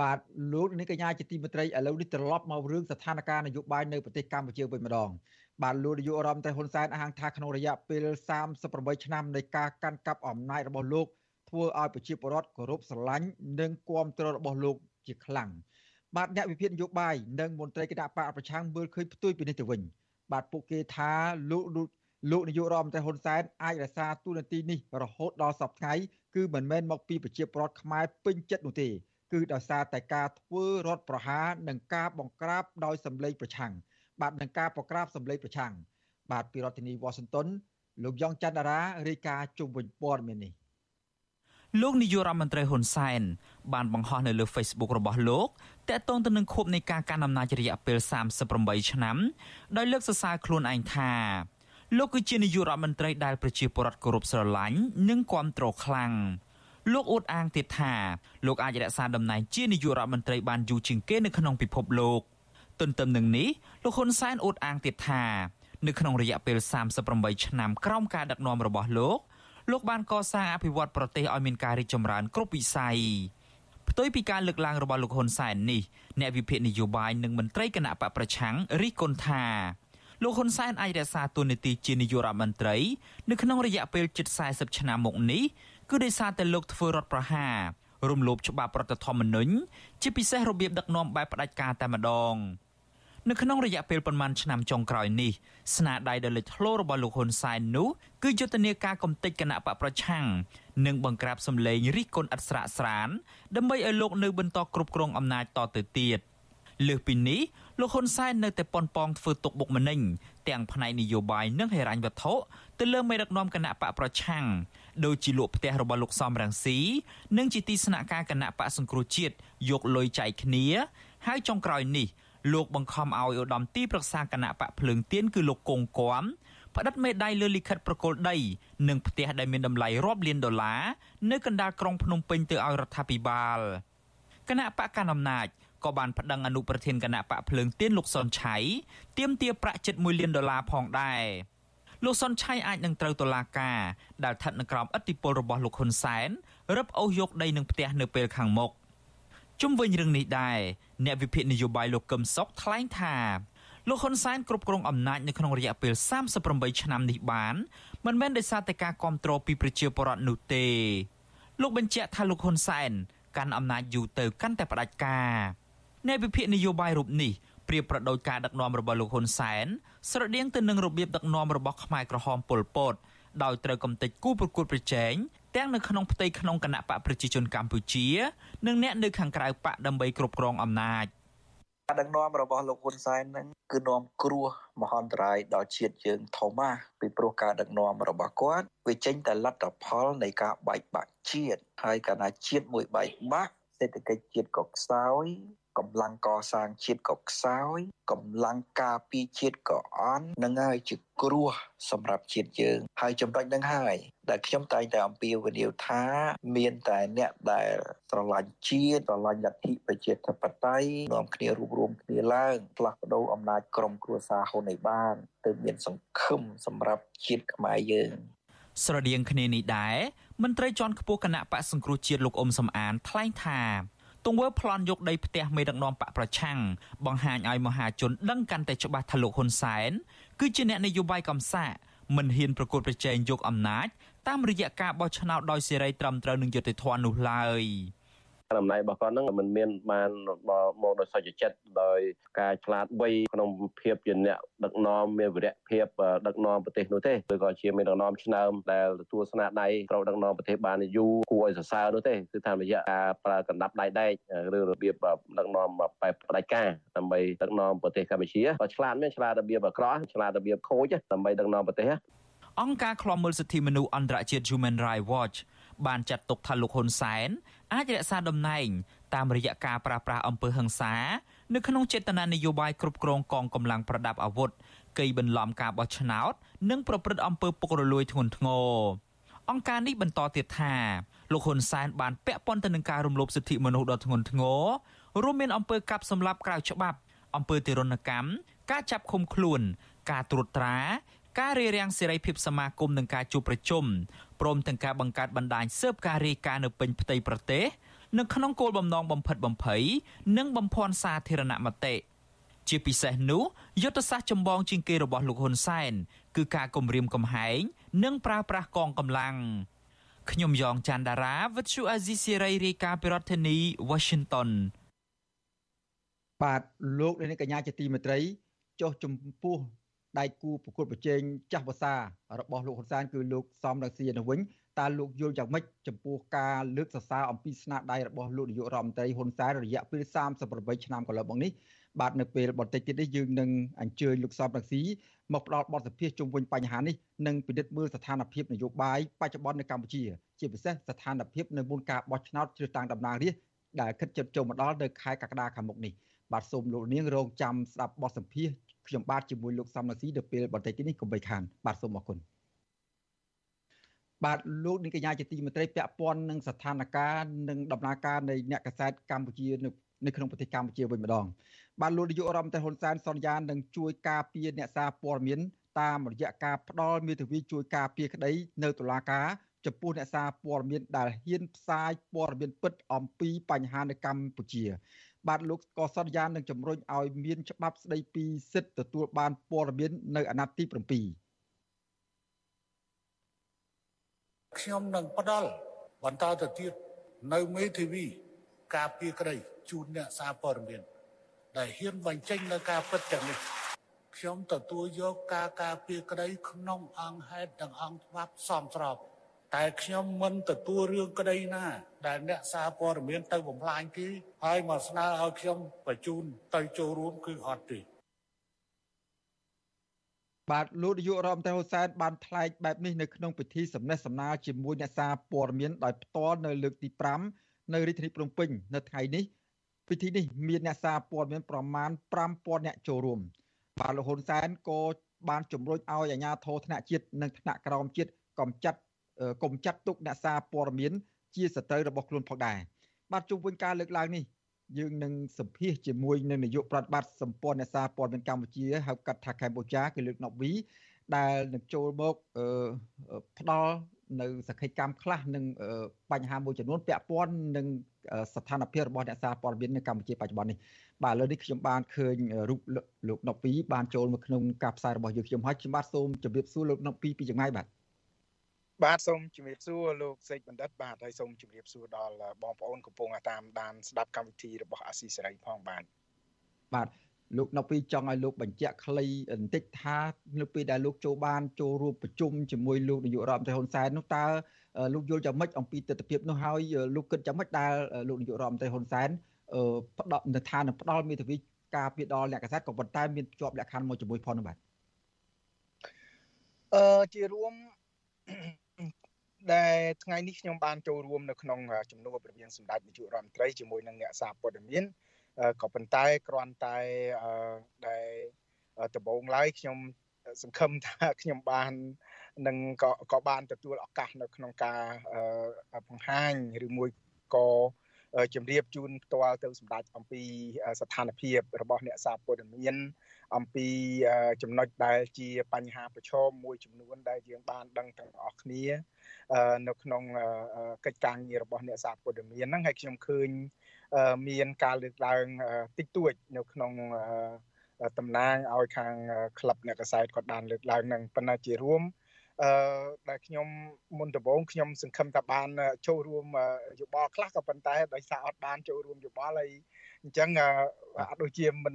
បាទលោកនេះកញ្ញាជាទីមេត្រីឥឡូវនេះត្រឡប់មករឿងស្ថានភាពនយោបាយនៅប្រទេសកម្ពុជាវិញម្ដងបាទលោកនាយករដ្ឋមន្ត្រីហ៊ុនសែនអះអាងថាក្នុងរយៈពេល38ឆ្នាំនៃការកាន់កាប់អំណាចរបស់លោកធ្វើឲ្យប្រជាពលរដ្ឋគោរពស្រឡាញ់និងគាំទ្ររបស់លោកជាខ្លាំងបាទអ្នកវិភាគនយោបាយនិងមន្ត្រីគណៈបកប្រឆាំងមើលឃើញផ្ទុយពីនេះទៅវិញបាទពួកគេថាលោកលោកនាយករដ្ឋមន្ត្រីហ៊ុនសែនអាចរក្សាទូនាទីនេះរហូតដល់សពថ្ងៃគឺមិនមែនមកពីប្រជាពលរដ្ឋខ្មែរពេញចិត្តនោះទេ គឺដោយសារតែការធ្វើរដ្ឋប្រហារនិងការបង្ក្រាបដោយសម្លេងប្រឆាំងបាទនឹងការប្រក្រាបសម្លេងប្រឆាំងបាទពីរដ្ឋធានីវ៉ាស៊ីនតោនលោកយ៉ងច័ន្ទរារាយការណ៍ជុំវិញព័ត៌មាននេះលោកនាយករដ្ឋមន្ត្រីហ៊ុនសែនបានបង្ហោះនៅលើ Facebook របស់លោកតាក់ទងទៅនឹងខួបនៃការកាន់អំណាចរយៈពេល38ឆ្នាំដោយលើកសរសើរខ្លួនឯងថាលោកគឺជានាយករដ្ឋមន្ត្រីដែលប្រជាពលរដ្ឋគោរពស្រឡាញ់និងគាំទ្រខ្លាំង លោកអួតអាងទៀតថាលោកអាចរក្សាតំណែងជានាយករដ្ឋមន្ត្រីបានយូរជាងគេនៅក្នុងពិភពលោកទន្ទឹមនឹងនេះលោកហ៊ុនសែនអួតអាងទៀតថានៅក្នុងរយៈពេល38ឆ្នាំក្រោមការដឹកនាំរបស់លោកលោកបានកសាងអភិវឌ្ឍប្រទេសឲ្យមានការរីកចម្រើនគ្រប់វិស័យផ្ទុយពីការលើកឡើងរបស់លោកហ៊ុនសែននេះអ្នកវិភាគនយោបាយនិងមន្ត្រីគណៈបកប្រឆាំងរិះគន់ថាលោកហ៊ុនសែនអាចរក្សាតួនាទីជានាយករដ្ឋមន្ត្រីនៅក្នុងរយៈពេលជិត40ឆ្នាំមកនេះ គឺដោយសារតែលោកធ្វើរដ្ឋប្រហាររំលោភច្បាប់រដ្ឋធម្មនុញ្ញជាពិសេសរបៀបដឹកនាំបែបផ្ដាច់ការតែម្ដងនៅក្នុងរយៈពេលប្រមាណឆ្នាំចុងក្រោយនេះស្នាដៃដ៏លេចធ្លោរបស់លោកហ៊ុនសែននោះគឺយុទ្ធនាការកំទេចគណៈបកប្រឆាំងនិងបង្ក្រាបសម្លេងរិះគន់ឥតស្រាកស្រានដើម្បីឲ្យលោកនៅបន្តគ្រប់គ្រងអំណាចតទៅទៀតលើសពីនេះលោកហ៊ុនសែននៅតែប៉ុនប៉ងធ្វើទុកបុកម្នេញទាំងផ្នែកនយោបាយនិងហិរញ្ញវត្ថុទៅលើមេដឹកនាំគណៈបកប្រឆាំង ដោយជាលក់ផ្ទះរបស់លោកសំរងស៊ីនិងជាទីស្នាក់ការគណៈបកសង្គ្រោះជាតិយកលុយចែកគ្នា ហើយចុងក្រោយនេះលោកបង្ខំឲ្យឧត្តមទីប្រឹក្សាគណៈបកភ្លើងទៀនគឺលោកកុងគួមផ្តិតមេដាយលើលិខិតប្រគល់ដីនិងផ្ទះដែលមានតម្លៃរាប់លានដុល្លារនៅកណ្ដាលក្រុងភ្នំពេញទៅឲ្យរដ្ឋាភិបាលគណៈបកកណ្ដាលអំណាចក៏បានប្តឹងអនុប្រធានគណៈបកភ្លើងទៀនលោកសុនឆៃទាមទារប្រាក់ជិត1លានដុល្លារផងដែរ លោកសុនឆៃអាចនឹងត្រូវតុលាការដែលស្ថិតនៅក្រោមឥទ្ធិពលរបស់លោកហ៊ុនសែនរឹបអូសយកដីនឹងផ្ទះនៅពេលខាងមុខជុំវិញរឿងនេះដែរអ្នកវិភាគនយោបាយលោកកឹមសុខថ្លែងថាលោកហ៊ុនសែនគ្រប់គ្រងអំណាចនៅក្នុងរយៈពេល38ឆ្នាំនេះបានមិនមែនដោយសារតែការគ្រប់គ្រងពីប្រជាពលរដ្ឋនោះទេ លោកបញ្ជាក់ថាលោកហ៊ុនសែនកាន់អំណាចយូរទៅកាន់តែផ្ដាច់ការអ្នកវិភាគនយោបាយរូបនេះ ប្រៀបប្រដូចការដឹកនាំរបស់លោកហ៊ុនសែនស្រដៀងទៅនឹងរបៀបដឹកនាំរបស់ខ្មែរក្រហមប៉ុលពតដោយត្រូវកំទេចគូប្រកួតប្រជែងទាំងនៅក្នុងផ្ទៃក្នុងគណៈបកប្រជាជនកម្ពុជា និងអ្នកនៅខាងក្រៅបកដើម្បីគ្រប់គ្រងអំណាចការដឹកនាំរបស់លោកហ៊ុនសែនហ្នឹងគឺនាំគ្រោះមហន្តរាយដល់ជាតិយើងធំណាស់ពីព្រោះការដឹកនាំរបស់គាត់វាចេញតែលទ្ធផលនៃការបែកបាក់ជាតិហើយកាលណាជាតិមួយបែកបាក់សេដ្ឋកិច្ចជាតិក៏ខ្សោយ កម្លាំងកសាងជាតិក៏ខ្សោយកម្លាំងការពារជាតិក៏អន់នឹងហើយជាគ្រោះសម្រាប់ជាតិយើង ហើយចំណុចនឹងហើយ ដែលខ្ញុំតែងតែអំពាវនាវថា មានតែអ្នកដែលស្រឡាញ់ជាតិស្រឡាញ់លទ្ធិប្រជាធិបតេយ្យនាំគ្នារួបរวมគ្នាឡើងផ្លាស់ប្ដូរអំណាចក្រមគ្រួសារហ៊ុនឲ្យបានទើបមានសង្ឃឹមសម្រាប់ជាតិខ្មែរយើងស្រដៀងគ្នានេះដែរមន្ត្រីជាន់ខ្ពស់គណៈបកសង្គ្រោះជាតិលោកអ៊ុំសំអានថ្លែងថា ទង្វើប្លន់យកដីផ្ទះមេដឹកនាំបកប្រឆាំងបង្ហាញឲ្យមហាជនដឹងកាន់តែច្បាស់ថាលោកហ៊ុនសែនគឺជាអ្នកនយោបាយកំសាកមិនហ៊ានប្រកួតប្រជែងយកអំណាចតាមរយៈការបោះឆ្នោតដោយសេរីត្រឹមត្រូវនឹងយុត្តិធម៌នោះឡើយ អំណាចរបស់គាត់ហ្នឹងមិនមានបានមកដោយសច្ចចិត្តដោយការឆ្លាតវៃក្នុងភាពជាអ្នកដឹកនាំមានវិរៈភាពដឹកនាំប្រទេសនោះទេឬក៏ជាមានដឹកនាំឆ្នើមដែលទទួលស្នាដៃត្រូវដឹកនាំប្រទេសបានយូរគួរឲ្យសរសើរនោះទេគឺតាមរយៈការប្រើកណ្ដាប់ដៃដែកឬរបៀបដឹកនាំបែបផ្ដាច់ការដើម្បីដឹកនាំប្រទេសកម្ពុជាក៏ឆ្លាតមានឆ្លាតរបៀបអាក្រក់ឆ្លាតរបៀបខូចដើម្បីដឹកនាំប្រទេសអង្គការឃ្លាំមើលសិទ្ធិមនុស្សអន្តរជាតិ Human Rights Watch បានចាត់ទុកថាលោកហ៊ុនសែន អាចរក្សាតំណែងតាមរយៈការប្រាស្រ័យអំពើហិង្សានៅក្នុងចេតនានយោបាយគ្រប់គ្រងកងកម្លាំងប្រដាប់អាវុធកេយបន្លំការបោះឆ្នោត និងប្រព្រឹត្តអំពើពុករលួយធ្ងន់ធ្ងរអង្គការនេះបន្តទៀតថាលោកហ៊ុនសែនបានពាក់ព័ន្ធទៅនឹងការរំលោភសិទ្ធិមនុស្សដ៏ធ្ងន់ធ្ងររួមមានអំពើកាប់សម្លាប់ក្រៅច្បាប់អំពើទារុណកម្មការចាប់ឃុំខ្លួន ការត្រួតត្រា ការរារាំងសេរីភាពសមាគមនិងការជួបប្រជុំព្រមទាំងការបង្កើតបណ្ដាញស៊ើបការរាយការណ៍នៅពេញផ្ទៃប្រទេសនៅក្នុងគោលបំណងបំផិតបំភ័យនិងបំភាន់សាធារណមតិជាពិសេសនោះយុទ្ធសាស្ត្រចម្បងជាងគេរបស់លោកហ៊ុនសែនគឺការគម្រាមកំហែងនិងប្រើប្រាស់កងកម្លាំងខ្ញុំយ៉ងច័ន្ទដារាវិទ្យុអាស៊ីសេរីរាយការណ៍ពីរដ្ឋធានី Washington បាទលោកនាងកញ្ញាជាទីមេត្រីចុះចំពោះ ដៃគូប្រកួតប្រជែងចាស់ភាសារបស់លោកហ៊ុនសែនគឺលោកសំរងស៊ីនៅវិញតើលោកយល់យ៉ាងម៉េចចំពោះការលើកសរសើរអំពីស្នាដៃរបស់លោកនាយករដ្ឋមន្ត្រីហ៊ុនសែនរយៈពេល38ឆ្នាំកន្លងមកនេះបាទនៅពេលបន្តិចទៀតនេះយើងនឹងអញ្ជើញលោកសំរងស៊ីមកផ្ដល់បទសម្ភាសន៍ជុំវិញបញ្ហានេះនិងពិនិត្យមើលស្ថានភាពនយោបាយបច្ចុប្បន្ននៅកម្ពុជា ជាពិសេសស្ថានភាពនៅមុនការបោះឆ្នោតជ្រើសតាំងតំណាងរាស្ត្រដែលគិតជិតចូលមកដល់នៅខែកក្កដាខាងមុខនេះបាទសូមលោកនាងរងចាំស្ដាប់បទសម្ភាសន៍ ខ្ញុំបាទជាមួយលោកសំរងស៊ីនៅពេលបន្តិចទៀតនេះកុំបីខានបាទសូមអរគុណបាទលោកនាងកញ្ញាជាទីមេត្រីពាក់ព័ន្ធនឹងស្ថានភាពនិងដំណើរការនៃអ្នកកសែតកម្ពុជានៅក្នុងប្រទេសកម្ពុជាវិញម្ដងបាទលោកនាយករដ្ឋមន្ត្រីហ៊ុនសែនសន្យានឹងជួយការពារអ្នកសារព័ត៌មានតាមរយៈការផ្ដល់មេធាវីជួយការពារក្តីនៅតុលាការចំពោះអ្នកសារព័ត៌មានដែលហ៊ានផ្សាយព័ត៌មានពិតអំពីបញ្ហានៅកម្ពុជា បាទលោកក៏សន្យានឹងជំរុញឲ្យមានច្បាប់ស្តីពីសិទ្ធិទទួលបានព័ត៌មាននៅអាណត្តិទី7ខ្ញុំនឹងផ្ដល់បន្តទៅទៀតនៅមេធាវីការពារក្តីជូនអ្នកសារព័ត៌មានដែលហ៊ានបញ្ចេញនៅការពិតទាំងនេះខ្ញុំទទួលយកការការពារក្តីក្នុងអង្គហេតុនិងអង្គច្បាប់សមស្រប តែខ្ញុំមិនទទួលរឿងក្តីណា ដែលអ្នកសារព័ត៌មានទៅបំផ្លាញគេហើយមកស្នើឲ្យខ្ញុំបញ្ជូនទៅចូលរួមគឺអត់ទេបាទលោកនាយករដ្ឋមន្ត្រីហ៊ុនសែនបានថ្លែងបែបនេះនៅក្នុងពិធីសម្ដែងសម្ដាលជាមួយអ្នកសារព័ត៌មានដោយផ្ទាល់នៅលើកទី5នៅរាជធានីភ្នំពេញនៅថ្ងៃនេះពិធីនេះមានអ្នកសារព័ត៌មានប្រមាណ5000អ្នកចូលរួមបាទលោកហ៊ុនសែនក៏បានជំរុញឲ្យអាជ្ញាធរថ្នាក់ជាតិនិងថ្នាក់ក្រោមជាតិកំចាត់ កុំចាត់ទុកអ្នកសារព័ត៌មានជាសត្រូវរបស់ខ្លួនផងដែរបាទជុំវិញការលើកឡើងនេះយើងនឹងសម្ភាសជាមួយនឹងនាយកប្រតិបត្តិសម្ព័ន្ធអ្នកសារព័ត៌មានកម្ពុជាហៅកាត់ថាកម្ពុជាគឺលោកណប់វីដែលនឹងចូលមកផ្ដល់នៅសកម្មកម្មខ្លះនិងបញ្ហាមួយចំនួនពាក់ព័ន្ធនឹងស្ថានភាពរបស់អ្នកសារព័ត៌មាននៅកម្ពុជាបច្ចុប្បន្ននេះបាទឥឡូវនេះខ្ញុំបានឃើញរូបលោកណប់ពីបានចូលមកក្នុងការផ្សាយរបស់យើងខ្ញុំហើយខ្ញុំបាទសូមជម្រាបសួរលោកណប់ពីពីចម្ងាយបាទ បាទសូមជម្រាបសួរលោកសេកបណ្ឌិតបាទហើយសូមជម្រាបសួរដល់បងប្អូនកំពុងតាមដានស្ដាប់កម្មវិធីរបស់អាស៊ីសេរីផងបាទបាទលោកនៅពីចង់ឲ្យលោកបញ្ជាក់ខ្លីបន្តិចថានៅពេលដែលលោកចូលបានចូលរួមប្រជុំជាមួយលោកនាយករដ្ឋមន្ត្រីហ៊ុនសែននោះតើលោកយល់យ៉ាងម៉េចអំពីទស្សនវិជ្ជានោះហើយលោកគិតយ៉ាងម៉េចដែលលោកនាយករដ្ឋមន្ត្រីហ៊ុនសែនផ្ដល់នៅឋាននឹងផ្ដល់មេធាវីការពីដល់អ្នកកសែតក៏ប៉ុន្តែមានជាប់លក្ខខណ្ឌមួយជាមួយផងនោះបាទអឺជារួម ដែលថ្ងៃនេះខ្ញុំបានចូលរួមនៅក្នុងជំនួបរវាងសម្ដេចនាយករដ្ឋមន្ត្រីជាមួយនឹងអ្នកសារព័ត៌មានក៏ប៉ុន្តែគ្រាន់តែដែលដំបូងឡើយខ្ញុំសង្ឃឹមថាខ្ញុំបាននឹងក៏ក៏បានទទួលឱកាសនៅក្នុងការបង្ហាញឬមួយក៏ ជំរាបជូនផ្ទាល់ទៅសម្ដេចអំពីស្ថានភាពរបស់អ្នកសារព័ត៌មានអំពីចំណុចដែលជាបញ្ហាប្រឈមមួយចំនួនដែលយើងបានដឹងទាំងអស់គ្នានៅក្នុងកិច្ចការងាររបស់អ្នកសារព័ត៌មានហ្នឹងហើយខ្ញុំឃើញមានការលើកឡើងតិចតួចនៅក្នុងតំណាងឲ្យខាងក្លឹបអ្នកកសែតគាត់បានលើកឡើងនឹងប៉ុន្តែជារួម អឺដែលខ្ញុំមុនដំបូងខ្ញុំសង្ឃឹមថាបានចូលរួមយោបល់ខ្លះក៏ប៉ុន្តែដោយសារអត់បានចូលរួមយោបល់ហើយអញ្ចឹងអត់ដូចជាមិន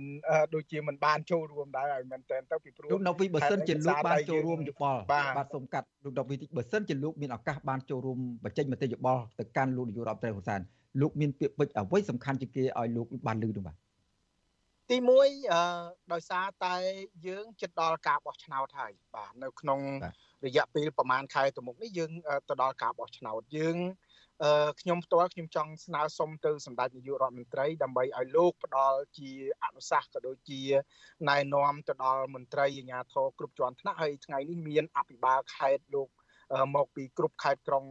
ដូចជាមិនបានចូលរួមដែរហើយមែនតើទៅពីព្រោះលោកនៅពីបើសិនជាលោកបានចូលរួមយោបល់បាទសូមកាត់លោកដកវិតិចបើសិនជាលោកមានឱកាសបានចូលរួមបញ្ចេញមតិយោបល់ទៅកាន់លោកនាយករដ្ឋមន្ត្រីហ៊ុនសែនលោកមានពាក្យពេចន៍អ្វីសំខាន់ជាងគេឲ្យលោកបានលើនោះបាទ ទី1អឺដោយសារតែយើងចិត្តដល់ការបោះឆ្នោតហើយបាទនៅក្នុងរយៈពេលប្រហែលខែទៅមុខនេះយើងទៅដល់ការបោះឆ្នោតយើងអឺខ្ញុំផ្ទាល់ខ្ញុំចង់ស្នើសុំទៅសម្ដេចនាយករដ្ឋមន្ត្រីដើម្បីឲ្យលោកផ្ដល់ជាអនុសាសន៍ក៏ដូចជាណែនាំទៅដល់មន្ត្រីអាជ្ញាធរគ្រប់ជាន់ថ្នាក់ហើយថ្ងៃនេះមានអភិបាលខេត្តលោកមកពីគ្រប់ខេត្តក្រុង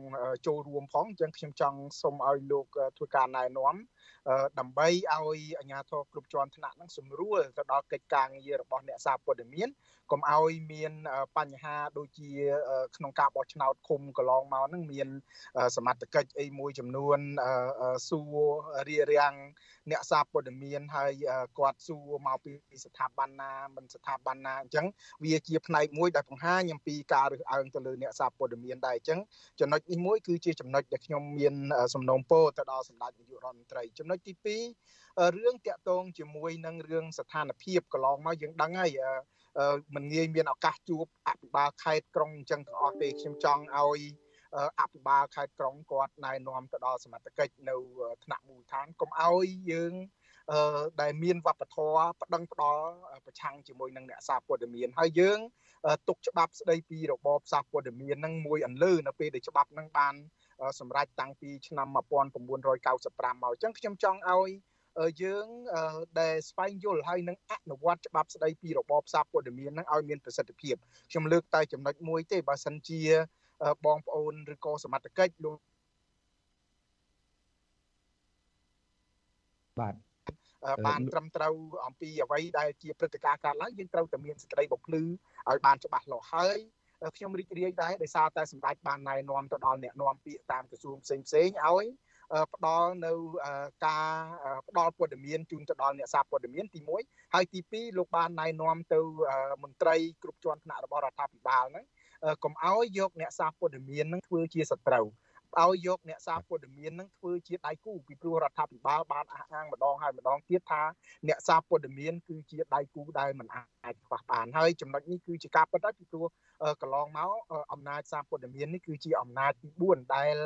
ចូលរួមផងអញ្ចឹងខ្ញុំចង់សូមឲ្យលោកធ្វើការណែនាំ ដើម្បីឲ្យអាជ្ញាធរគ្រប់ជាន់ថ្នាក់នឹងសម្រួលទៅដល់កិច្ចការងាររបស់អ្នកសារព័ត៌មានកុំឲ្យមានបញ្ហាដូចជាក្នុងការបោះឆ្នោតឃុំកន្លងមកហ្នឹងមានសមត្ថកិច្ចអីមួយចំនួនសួររៀបរៀងអ្នកសារព័ត៌មានហើយគាត់សួរមកពីស្ថាប័នណាមិនស្ថាប័នណាអញ្ចឹងវាជាផ្នែកមួយដែលបង្ហាញអំពីការរើសអើងទៅលើអ្នកសារព័ត៌មានដែរអញ្ចឹងចំណុចនេះមួយគឺជាចំណុចដែលខ្ញុំមានសំណូមពរទៅដល់សម្ដេចនាយករដ្ឋមន្ត្រីចំណុចទី2រឿងតាក់ទងជាមួយនឹងរឿងស្ថានភាពកន្លងមកយើងដឹងហើយមិនងាយមានឱកាសជួបអភិបាលខេត្តក្រុងអញ្ចឹងទាំងអស់ទេខ្ញុំចង់ឲ្យអភិបាលខេត្តក្រុងគាត់ណែនាំទៅដល់សមត្ថកិច្ចនៅថ្នាក់មូលដ្ឋានកុំឲ្យយើងអឺដែលមានវប្បធម៌ប្តឹងផ្ដាល់ប្រឆាំងជាមួយនឹងអ្នកសារព័ត៌មានហើយយើងទុកច្បាប់ស្ដីពីរបបសារព័ត៌មាននឹងមួយអន្លើនៅពេលដែលច្បាប់នឹងបាន សម្រេចតាំងពីឆ្នាំ1995មកអញ្ចឹងខ្ញុំចង់ឲ្យយើងដែលស្វែងយល់ហើយនឹងអនុវត្តច្បាប់ស្ដីពីរបបផ្សារព័ត៌មានហ្នឹងឲ្យមានប្រសិទ្ធភាពខ្ញុំលើកតែចំណុចមួយទេបើសិនជាបងប្អូនឬក៏សមត្ថកិច្ចលោកបាទបានត្រឹមត្រូវអំពីអ្វីដែលជាព្រឹត្តិការណ៍កើតឡើងយើងត្រូវតែមានសេចក្តីបំភ្លឺឲ្យបានច្បាស់លាស់ហើយ ខ្ញុំរីករាយដែរដោយសារតែសម្ដេចបានណែនាំទៅដល់អ្នកនាំពាក្យតាមក្រសួងផ្សេងផ្សេងឲ្យផ្ដល់នៅការផ្ដល់ព័ត៌មានជូនទៅដល់អ្នកសារព័ត៌មានទី1ហើយទី2លោកបានណែនាំទៅមន្ត្រីគ្រប់ជាន់ថ្នាក់របស់រដ្ឋាភិបាលហ្នឹងកុំឲ្យយកអ្នកសារព័ត៌មានហ្នឹងធ្វើជាសត្រូវ ឲ្យយកអ្នកសារព័ត៌មាននឹងធ្វើជាដៃគូពីព្រោះរដ្ឋាភិបាលបានអះអាងម្ដងហើយម្ដងទៀតថាអ្នកសារព័ត៌មានគឺជាដៃគូដែលមិនអាចខ្វះបានហើយចំណុចនេះគឺជាការពិតហើយពីព្រោះកន្លងមកអំណាចសារព័ត៌មាននេះគឺជាអំណាចទី4ដែល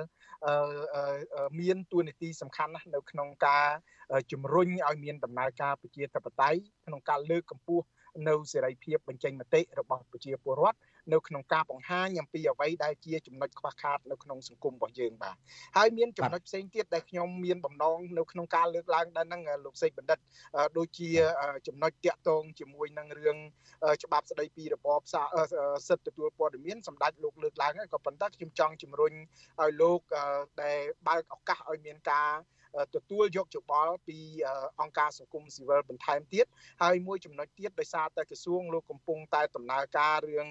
មានទួនាទីសំខាន់ណាស់នៅក្នុងការជំរុញឲ្យមានដំណើរការប្រជាធិបតេយ្យក្នុងការលើកកម្ពស់ នៅសេរីភាពបញ្ចេញមតិរបស់ប្រជាពលរដ្ឋនៅក្នុងការបង្ហាញអំពីអ្វីដែលជាចំណុចខ្វះខាតនៅក្នុងសង្គមរបស់យើងបាទហើយមានចំណុចផ្សេងទៀតដែលខ្ញុំមានបំណងនៅក្នុងការលើកឡើងដែរហ្នឹងលោកសេកបណ្ឌិតដូចជាចំណុចតាក់ទងជាមួយនឹងរឿងច្បាប់ស្ដីពីរបបសិទ្ធិទទួលព័ត៌មានសម្ដេចលោកលើកឡើងក៏ប៉ុន្តែខ្ញុំចង់ជំរុញឲ្យលោកដែលបើកឱកាសឲ្យមានការ ទទួលយកយោបល់ពីអង្គការសង្គមស៊ីវិលបន្ថែមទៀតហើយមួយចំណុចទៀតដោយសារតែក្រសួងលោកកំពុងតែដំណើរការរឿង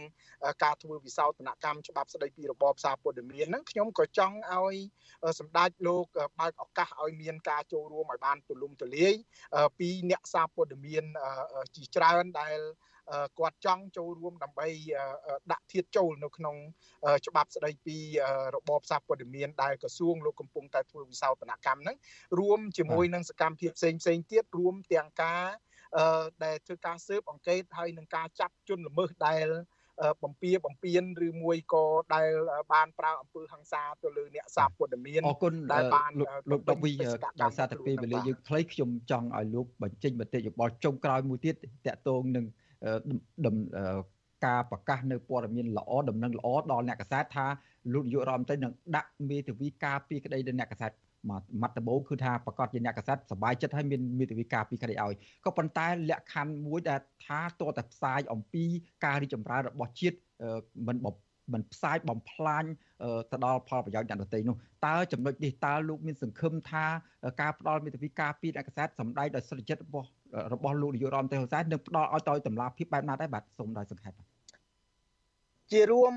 ការធ្វើវិសោធនកម្មច្បាប់ស្ដីពីរបបសារព័ត៌មានហ្នឹងខ្ញុំក៏ចង់ឲ្យសម្ដេចលោកបើកឱកាសឲ្យមានការចូលរួមឲ្យបានទូលំទូលាយពីអ្នកសារព័ត៌មានជាច្រើនដែល គាត់ចង់ចូលរួមដើម្បីដាក់ធៀបចូលនៅក្នុងច្បាប់ស្ដីពីរបបសារព័ត៌មានដែលក្រសួងលោកកំពុងតែធ្វើវិសោធនកម្មហ្នឹងរួមជាមួយនឹងសកម្មភាពផ្សេងផ្សេងទៀតរួមទាំងការដែលធ្វើការស៊ើបអង្កេតហើយនឹងការចាប់ជនល្មើសដែលបំពៀបំពៀនឬមួយក៏ដែលបានប្រើអំពើហិង្សាទៅលើអ្នកសារព័ត៌មានអរគុណដែលបានលោកដកវីដោយសារតែពេលវេលាយើងខ្លីខ្ញុំចង់ឲ្យលោកបញ្ចេញមតិយោបល់ចុងក្រោយមួយទៀតតកតងនឹង ការប្រកាសនៅព័ត៌មានល្អដំណឹងល្អដល់អ្នកកសែតថាលោកនាយករដ្ឋមន្ត្រីនឹងដាក់មេធាវីការពីក្តីដល់អ្នកកសែតមកមាត់ដំបូងគឺថាប្រកាសជាអ្នកកសែតសบายចិត្តហើយមានមេធាវីការពីក្តីឲ្យក៏ប៉ុន្តែលក្ខខណ្ឌមួយដែលថាតតែផ្សាយអំពីការរីចម្រើនរបស់ជាតិមិន មិនផ្សាយបំផ្លាញទៅដល់ផលប្រយោជន៍អ្នកដទៃនោះតើចំណុចនេះតើលោកមានសង្ឃឹមថាការផ្ដល់មេធាវីការពីអ្នកកសែតសម្ដែងដោយសិទ្ធិចិត្តរបស់របស់លោកនាយករដ្ឋមន្ត្រីហ៊ុនសែននឹងផ្ដល់ឲ្យទៅតម្លាភាពបែបណាដែរបាទសូមដោយសង្ខេបជារួម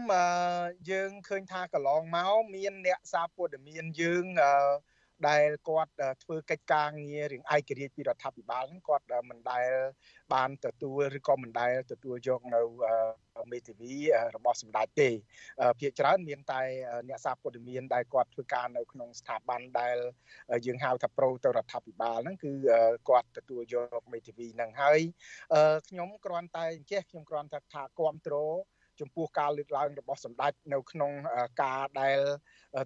យើងឃើញថាកន្លងមកមានអ្នកសារព័ត៌មានយើង ដែលគាត់ធ្វើកិច្ចការងាររឿងឯករាជ្យពីរដ្ឋាភិបាលហ្នឹងគាត់មិនដែលបានទទួលឬក៏មិនដែលទទួលយកនៅមេធាវីរបស់សម្ដេចទេភាគច្រើនមានតែអ្នកសារព័ត៌មានដែលគាត់ធ្វើការនៅក្នុងស្ថាប័នដែលយើងហៅថាប្រូទៅរដ្ឋាភិបាលហ្នឹងគឺគាត់ទទួលយកមេធាវីហ្នឹងហើយខ្ញុំគ្រាន់តែអញ្ចេះខ្ញុំគ្រាន់តែថាគ្រប់គ្រង ចំពោះការលើកឡើងរបស់សម្ដេចនៅក្នុងការដែល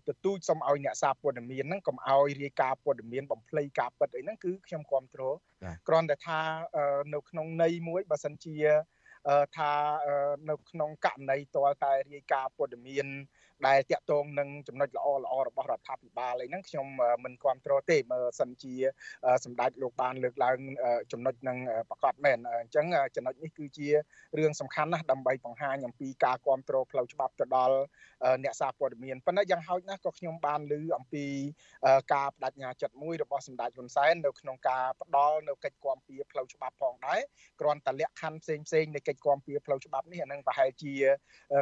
ទទូចសុំឲ្យអ្នកសារព័ត៌មានហ្នឹងកុំឲ្យរាយការណ៍ព័ត៌មានបំភ្លៃការពិតអីហ្នឹងគឺខ្ញុំគ្រប់គ្រងគ្រាន់តែថានៅក្នុងន័យមួយបើសិនជា ថានៅក្នុងករណីតលតែរាយការណ៍ព័ត៌មានដែលតាក់ទងនឹងចំណុចល្អល្អរបស់រដ្ឋាភិបាលអីហ្នឹងខ្ញុំមិនគ្រប់គ្រងទេមើលសិនជាសម្ដេចលោកបានលើកឡើងចំណុចនឹងប្រកាសមែនអញ្ចឹងចំណុចនេះគឺជារឿងសំខាន់ណាស់ដើម្បីបង្ហាញអំពីការគ្រប់គ្រងផ្លូវច្បាប់ទៅដល់អ្នកសារព័ត៌មានប៉ុន្តែយ៉ាងហោចណាស់ក៏ខ្ញុំបានឮអំពីការបដិញ្ញាចិត្តមួយរបស់សម្ដេចហ៊ុនសែននៅក្នុងការផ្ដល់នៅកិច្ចគាំពៀផ្លូវច្បាប់ផងដែរគ្រាន់តែលក្ខខណ្ឌផ្សេងផ្សេងនៃកិច្ចគាំពៀផ្លូវច្បាប់នេះអានឹងប្រហែលជា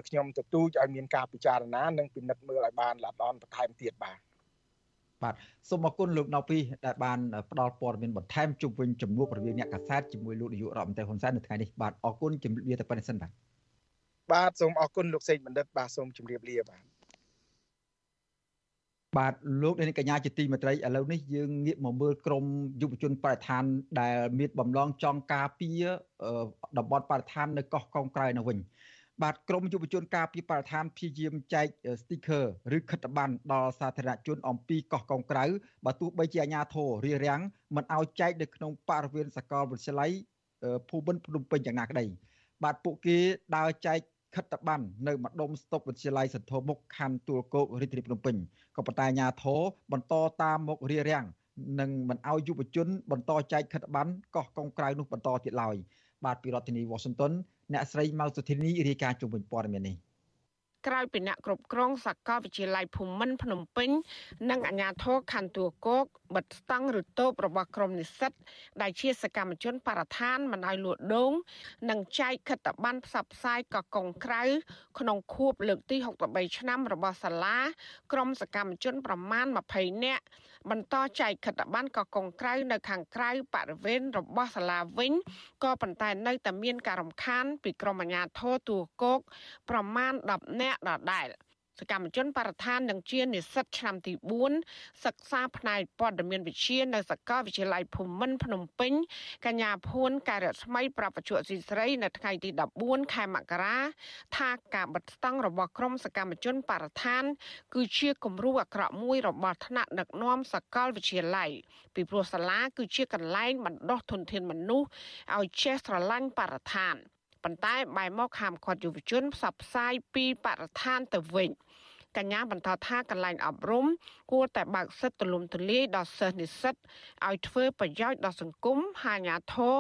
ខ្ញុំទទូចឲ្យមានការពិចារណានិងពិនិត្យមើលឲ្យបានល្អិតល្អន់បន្ថែមទៀតបាទបាទសូមអរគុណលោកណៅពីដែលបានផ្ដល់ព័ត៌មានបន្ថែមជុំវិញចំនួនរវាងអ្នកកាសែតជាមួយលោកនាយករដ្ឋមន្ត្រីហ៊ុនសែននៅថ្ងៃនេះបាទអរគុណជំរាបលាទៅប៉ុណ្្នេះសិនបាទបាទសូមអរគុណលោកសេកបណ្ឌិតបាទសូមជម្រាបលាបាទ បាទលោកនាងកញ្ញាជាទីមេត្រីឥឡូវនេះយើងងាកមកមើលក្រមយុវជនបរិស្ថានដែលមានបំឡងចង់ការពារតំបន់បរិស្ថាននៅកោះកុងក្រៅនៅវិញបាទក្រមយុវជនការពីបរិស្ថានព្យាយាមចែក sticker ឬខិត្តប័ណ្ណដល់សាធារណជនអំពីកោះកុងក្រៅបើទោះបីជាអាជ្ញាធររារាំងមិនឲ្យចែកនៅក្នុងបរិវេណសាកលវិទ្យាល័យភូមិន្ទភ្នំពេញយ៉ាងណាក្តីបាទពួកគេដើរចែក ខិត្តប័ណ្ណនៅម្ដុំស្តុកវិទ្យាល័យសន្ធមុខខណ្ឌទួលគោករាជធានីភ្នំពេញក៏ប៉ុន្តែអាជ្ញាធរបន្តតាមមុខរារាំងនិងមិនឲ្យយុវជន បន្តចែកខិត្តប័ណ្ណកោះកុងក្រៅនោះបន្តទៀតឡើយបាទពីរដ្ឋធានី Washington អ្នកស្រីម៉ៅសុធីនីរាយការណ៍ជុំវិញព័ត៌មាននេះក្រៅពីអ្នកគ្រប់គ្រងសាកលវិទ្យាល័យភូមិន្ទភ្នំពេញ និងអាជ្ញាធរខណ្ឌទួលគោក បិទស្តង់ឬតូបរបស់ក្រមនិស្សិតដែលជាសកម្មជនបរិស្ថានមិនឲ្យលួចដូង និងចែកខិត្តប័ណ្ណផ្សព្វផ្សាយកកុងក្រៅក្នុងខួបលើកទី63ឆ្នាំរបស់សាលា ក្រមសកម្មជនប្រមាណ20នាក់បន្តចែកខិត្តប័ណ្ណកកុងក្រៅនៅខាងក្រៅបរិវេណរបស់សាលាវិញក៏ប៉ុន្តែនៅតែមានការរំខានពីក្រមអាជ្ញាធរទួគោកប្រមាណ10នាក់ដដែល សកម្មជនបរិស្ថាននិងជានិស្សិតឆ្នាំទី4សិក្សាផ្នែកព័ត៌មានវិទ្យានៅសាកលវិទ្យាល័យភូមិន្ទភ្នំពេញកញ្ញាភួនការស្មីប្រពន្ធស៊ីស្រីនៅថ្ងៃទី14ខែមករាថាការបិទស្តង់របស់ក្រមសកម្មជនបរិស្ថាន គឺជាគំរូអាក្រក់មួយរបស់ថ្នាក់ដឹកនាំសាកលវិទ្យាល័យពីព្រោះសាលាគឺជាកន្លែងបណ្ដុះធនធានមនុស្សឲ្យចេះស្រឡាញ់បរិស្ថានប៉ុន្តែបែរមកហាមឃាត់យុវជនផ្សព្វផ្សាយពីបរិស្ថានទៅវិញ កញ្ញាបន្តថាកន្លែងអប់រំគួរតែបើកសិទ្ធិទូលំទូលាយដល់សិស្សនិស្សិតឲ្យធ្វើប្រយោជន៍ដល់សង្គមហាញាធរ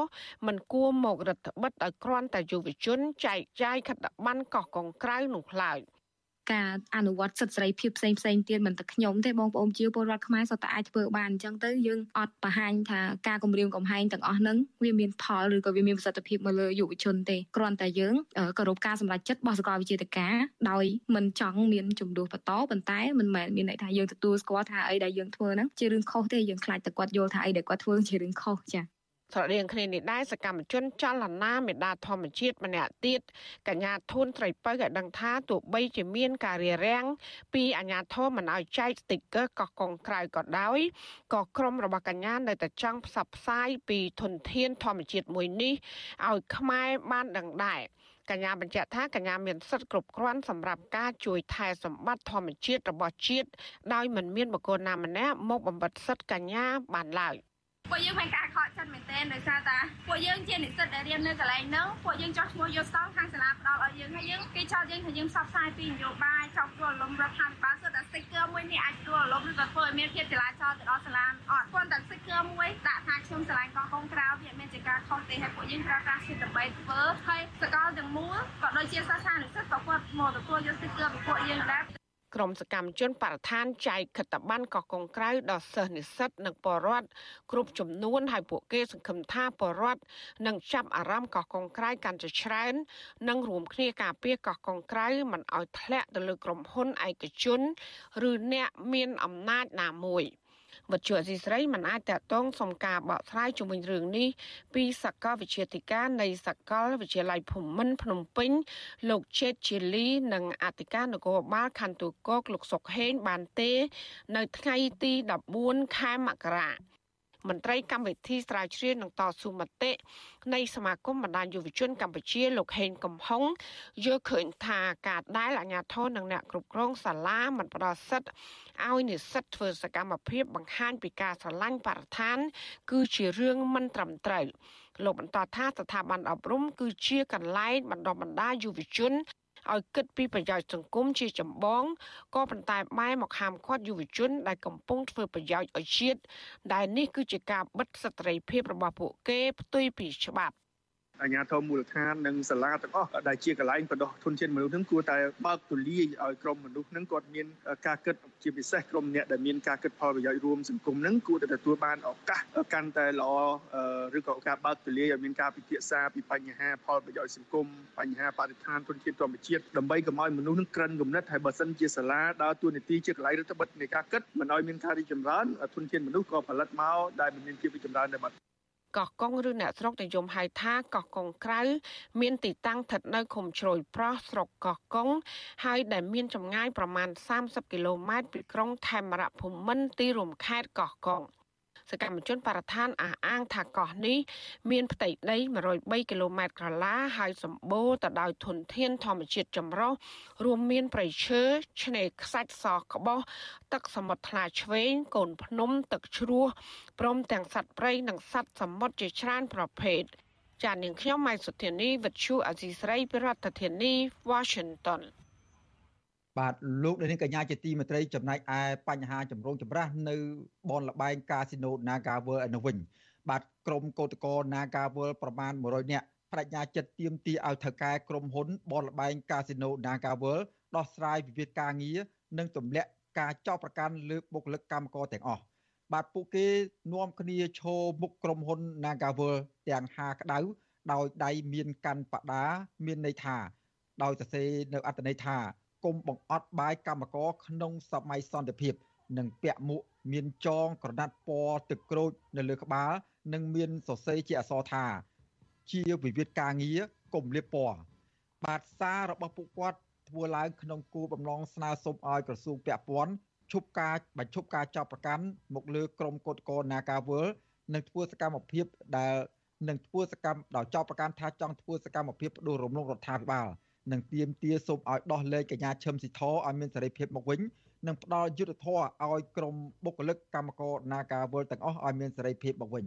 មិនគួរមករដ្ឋបិទឲ្យគ្រាន់តែយុវជនចែកចាយខិត្តប័ណ្ណកោះកុងក្រៅនោះឡើយ។ ការអនុវត្តសិទ្ធិសេរីភាពផ្សេងផ្សេងទៀតមិនតែខ្ញុំទេបងប្អូនជាពលរដ្ឋខ្មែរសុទ្ធតែអាចធ្វើបានអញ្ចឹងទៅយើងអត់បង្ហាញថាការគម្រាមកំហែងទាំងអស់ហ្នឹងវាមានផលឬក៏វាមានប្រសិទ្ធភាពមកលើយុវជនទេគ្រាន់តែយើងគោរពការសម្រេចចិត្តរបស់សាកលវិទ្យាល័យដោយមិនចង់មានចំនួនបន្តប៉ុន្តែមិនមែនមានន័យថាយើងទទួលស្គាល់ថាអីដែលយើងធ្វើហ្នឹងជារឿងខុសទេយើងខ្លាចតែគាត់យល់ថាអីដែលគាត់ធ្វើជារឿងខុសចា៎ ស្រដៀងគ្នានេះដែរសកម្មជនចលនាមេដាធម្មជាតិម្នាក់ទៀតកញ្ញាធូនត្រីពៅឲ្យដឹងថាទោះបីជាមានការរារាំងពីអាជ្ញាធរមិនឲ្យចែកស្ទីគ័រកោះកុងក្រៅក៏ដោយក៏ក្រុមរបស់កញ្ញានៅតែចង់ផ្សព្វផ្សាយពីធនធានធម្មជាតិមួយនេះឲ្យខ្មែរបានដឹងដែរកញ្ញាបញ្ជាក់ថាកញ្ញាមានសិទ្ធិគ្រប់គ្រាន់សម្រាប់ការជួយថែសម្បត្តិធម្មជាតិរបស់ជាតិដោយមិនមានបុគ្គលណាម្នាក់មកបំបិទសិទ្ធិកញ្ញាបានឡើយ។ពួកយើងមានការខ កចិត្តមែនទែនដោយសារតាពួកយើងជានិស្សិតដែលរៀននៅកន្លែងហ្នឹងពួកយើងចោះឈ្មោះយកស្តង់ខាងសាលាផ្ដល់ឲ្យយើងហើយយើងគេចោទយើងថាយើងផ្សព្វផ្សាយពីនយោបាយចោទទួលលំរដ្ឋាភិបាលសុទ្ធតែ sticker មួយនេះអាចទួលលំឬក៏ធ្វើឲ្យមានភាពចលាចលទៅដល់សាលាអត់គ្រាន់តែ sticker មួយដាក់ថាខ្ញុំឆ្លាញ់កោះកុងក្រៅវាមានជាការខុសទេហើយពួកយើងប្រើប្រាស់សិទ្ធិដើម្បីធ្វើហើយសកលទាំងមូលក៏ដូចជាសាសានិស្សិតក៏គាត់មកទទួលយក sticker ពីពួកយើងដែរ ក្រមសកម្មជនបរិស្ថានចែកខិត្តប័ណ្ណកោះកុងក្រៅដល់សិស្សនិស្សិតនិងពលរដ្ឋគ្រប់ចំនួនហើយពួកគេសង្ឃឹមថាពលរដ្ឋនឹងចាប់អារម្មណ៍កោះកុងក្រៅកាន់តែច្រើននិងរួមគ្នាការពារកោះកុងក្រៅមិនឲ្យធ្លាក់ទៅលើក្រុមហ៊ុនឯកជន ឬអ្នកមានអំណាចណាមួយ។ វិទ្យុអសីស្រីមិនអាចតតងសុំការបកស្រាយជុំវិញរឿងនេះពីសាកលវិទ្យាធិការនៃសាកលវិទ្យាល័យភូមិន្ទភ្នំពេញ លោកជេតជាលី និងអធិការនគរបាលខណ្ឌទូកកលោកសុកហេងបានទេ នៅថ្ងៃទី14ខែមករា មន្ត្រីកម្មវិធីស្រាវជ្រាវនឹងតស៊ូមតិនៃសមាគមបណ្ដាញយុវជនកម្ពុជាលោកហេងកំហុងយល់ឃើញថាការដែលអាជ្ញាធរនិងអ្នកគ្រប់គ្រងសាលាមិនផ្ដល់សិទ្ធិឲ្យនិស្សិតធ្វើសកម្មភាពបង្ហាញពីការស្រឡាញ់បរិស្ថាន គឺជារឿងមិនត្រឹមត្រូវលោកបន្តថាស្ថាប័នអប់រំគឺជាកន្លែងបណ្ដុះបណ្ដាលយុវជន ឲ្យគិតពីប្រយោជន៍សង្គមជាចម្បងក៏ប៉ុន្តែបែរមកហាមឃាត់យុវជន ដែលកំពុងធ្វើប្រយោជន៍ឲ្យជាតិដែលនេះគឺជាការបិទសិទ្ធិភាពរបស់ពួកគេផ្ទុយពីច្បាប់ អាជ្ញាធរមូលដ្ឋាននិងសាលាទាំងអស់ដែលជាកន្លែងបដោះធនធានមនុស្សនឹងគួរតែបើកទូលាយឲ្យក្រុមមនុស្សនឹងគាត់មានការគិតជាពិសេសក្រុមអ្នកដែលមានការគិតផលប្រយោជន៍រួមសង្គមនឹងគួរតែទទួលបានឱកាសកាន់តែល្អឬក៏ការបើកទូលាយឲ្យមានការពិភាក្សាពីបញ្ហាផលប្រយោជន៍សង្គមបញ្ហាបរិស្ថានធនធានធម្មជាតិដើម្បីកុំឲ្យមនុស្សនឹងក្រិនគំនិតហើយបើសិនជាសាលាដើរតួនាទីជាកន្លែងរដ្ឋបិទនៃការគិតមិនឲ្យមានការរីកចម្រើនធនធានមនុស្សក៏ផលិតមកដែលមិនមានភាពរីកចម្រើនដែរបាទ កោះកុងឬអ្នកស្រុកនិយមហៅថាកោះកុងក្រៅ មានទីតាំងស្ថិតនៅឃុំជ្រោយប្រោះស្រុកកោះកុងហើយដែលមានចម្ងាយប្រមាណ30គីឡូម៉ែត្រពីក្រុងថេមរៈភូមិន្ទទីរួមខេត្តកោះកុង សកម្មជនបរិស្ថានអះអាងថាកោះនេះមានផ្ទៃដី103គីឡូម៉ែត្រក្រឡាហើយសម្បូរទៅដោយធនធានធម្មជាតិចម្រុះរួមមានព្រៃឈើឆ្នេរខ្សាច់សក្បោះទឹកសមុទ្រថ្លាឆ្វេងកូនភ្នំទឹកជ្រោះព្រមទាំងសត្វព្រៃនិងសត្វសមុទ្រជាច្រើនប្រភេទចាននាងខ្ញុំម៉ៃសុធានីវិទ្យុអេស៊ីស្រីប្រធានាធិបតី Washington បាទលោកនាងកញ្ញាជាទីមេត្រីចំណែកឯបញ្ហាចម្រូងចម្រាសនៅបនលបែងកាស៊ីណូ Naga World ឯនោះវិញបាទក្រុមកោតក្រ Naga World ប្រមាណ100នាក់បដិញ្ញាចិត្តទៀមទីឲ្យថៅកែក្រុមហ៊ុនបនលបែងកាស៊ីណូ Naga World ដោះស្រាយវិវាទការងារនិងទម្លាក់ការចោទប្រកាន់លើបុគ្គលិកកម្មករទាំងអស់បាទពួកគេនាំគ្នាឈរមុខក្រុមហ៊ុន Naga World ទាំងហាក្តៅដោយដៃមានកាន់បដាមានន័យថា ដោយសរសេរនៅអត្ថន័យថា គុំបង្អត់បាយកម្មករក្នុងសម័យសន្តិភាពនិងពាក់មួកមានចងក្រណាត់ពណ៌ទឹកក្រូចនៅលើក្បាល និងមានសរសេរជាអក្សរថា ជាវិវាទការងារគុំលៀបពណ៌បាទសាររបស់ពួកគាត់ធ្វើឡើងក្នុងគោលបំណងស្នើសុំឲ្យក្រសួងពាក់ព័ន្ធឈប់ការបញ្ឈប់ការចាប់ប្រកាន់មកលើក្រុមកោតក្រ Nagawal និងធ្វើសកម្មភាពដែលនឹងធ្វើសកម្មដោយចោទប្រកាន់ថាចង់ធ្វើសកម្មភាពផ្ដួលរំលំរដ្ឋាភិបាល និងទាមទារសូមឲ្យដោះលែងកញ្ញាឈឹមស៊ីធឲ្យមានសេរីភាពមកវិញនិងផ្ដល់យុត្តិធម៌ឲ្យក្រុមបុគ្គលិកកម្មករ Naga World ទាំងអស់ឲ្យមានសេរីភាពមកវិញ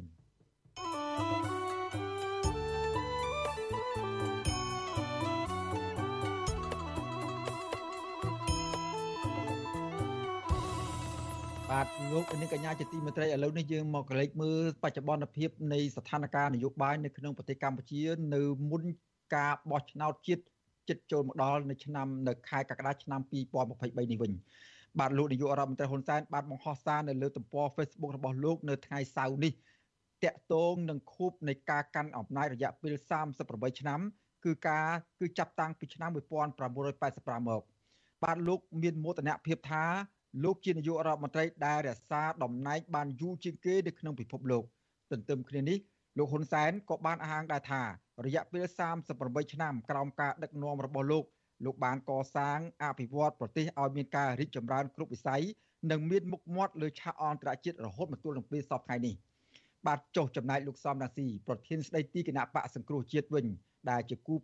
បាទលោកនាងកញ្ញាជាទីមេត្រីឥឡូវនេះយើងមកកលេចមើលបច្ចុប្បន្នភាពនៃស្ថានភាពនយោបាយនៅក្នុងប្រទេសកម្ពុជា នៅមុនការបោះឆ្នោតជាតិ ចិត្តចូលមកដល់នៅឆ្នាំនៅខែកក្កដាឆ្នាំ2023នេះវិញបាទលោកនាយករដ្ឋមន្ត្រីហ៊ុនសែនបានបង្ហោះសារនៅលើទំព័រ Facebook របស់លោកនៅថ្ងៃសៅរ៍នេះតាក់ទងនឹងខួបនៃការកាន់អំណាចរយៈពេល38ឆ្នាំ គឺការគឺចាប់តាំងពីឆ្នាំ1985មកបាទលោកមានមោទនភាពថាលោកជានាយករដ្ឋមន្ត្រីដែលរក្សាតំណែងបានយូរជាងគេនៅក្នុងពិភពលោកទន្ទឹមគ្នានេះ លោកហ៊ុនសែនក៏បានអះអាងដែរថារយៈពេល38ឆ្នាំក្រោមការដឹកនាំរបស់លោកលោកបានកសាងអភិវឌ្ឍប្រទេសឲ្យមានការរីកចម្រើនគ្រប់វិស័យនិងមានមុខមាត់លើឆាកអន្តរជាតិរហូតមកទល់នឹងពេលសពថ្ងៃនេះបាទចុះចំណែកលោកសំរាស៊ីប្រធានស្ដីទីគណៈបកសង្គ្រោះជាតិវិញដែលជាគូ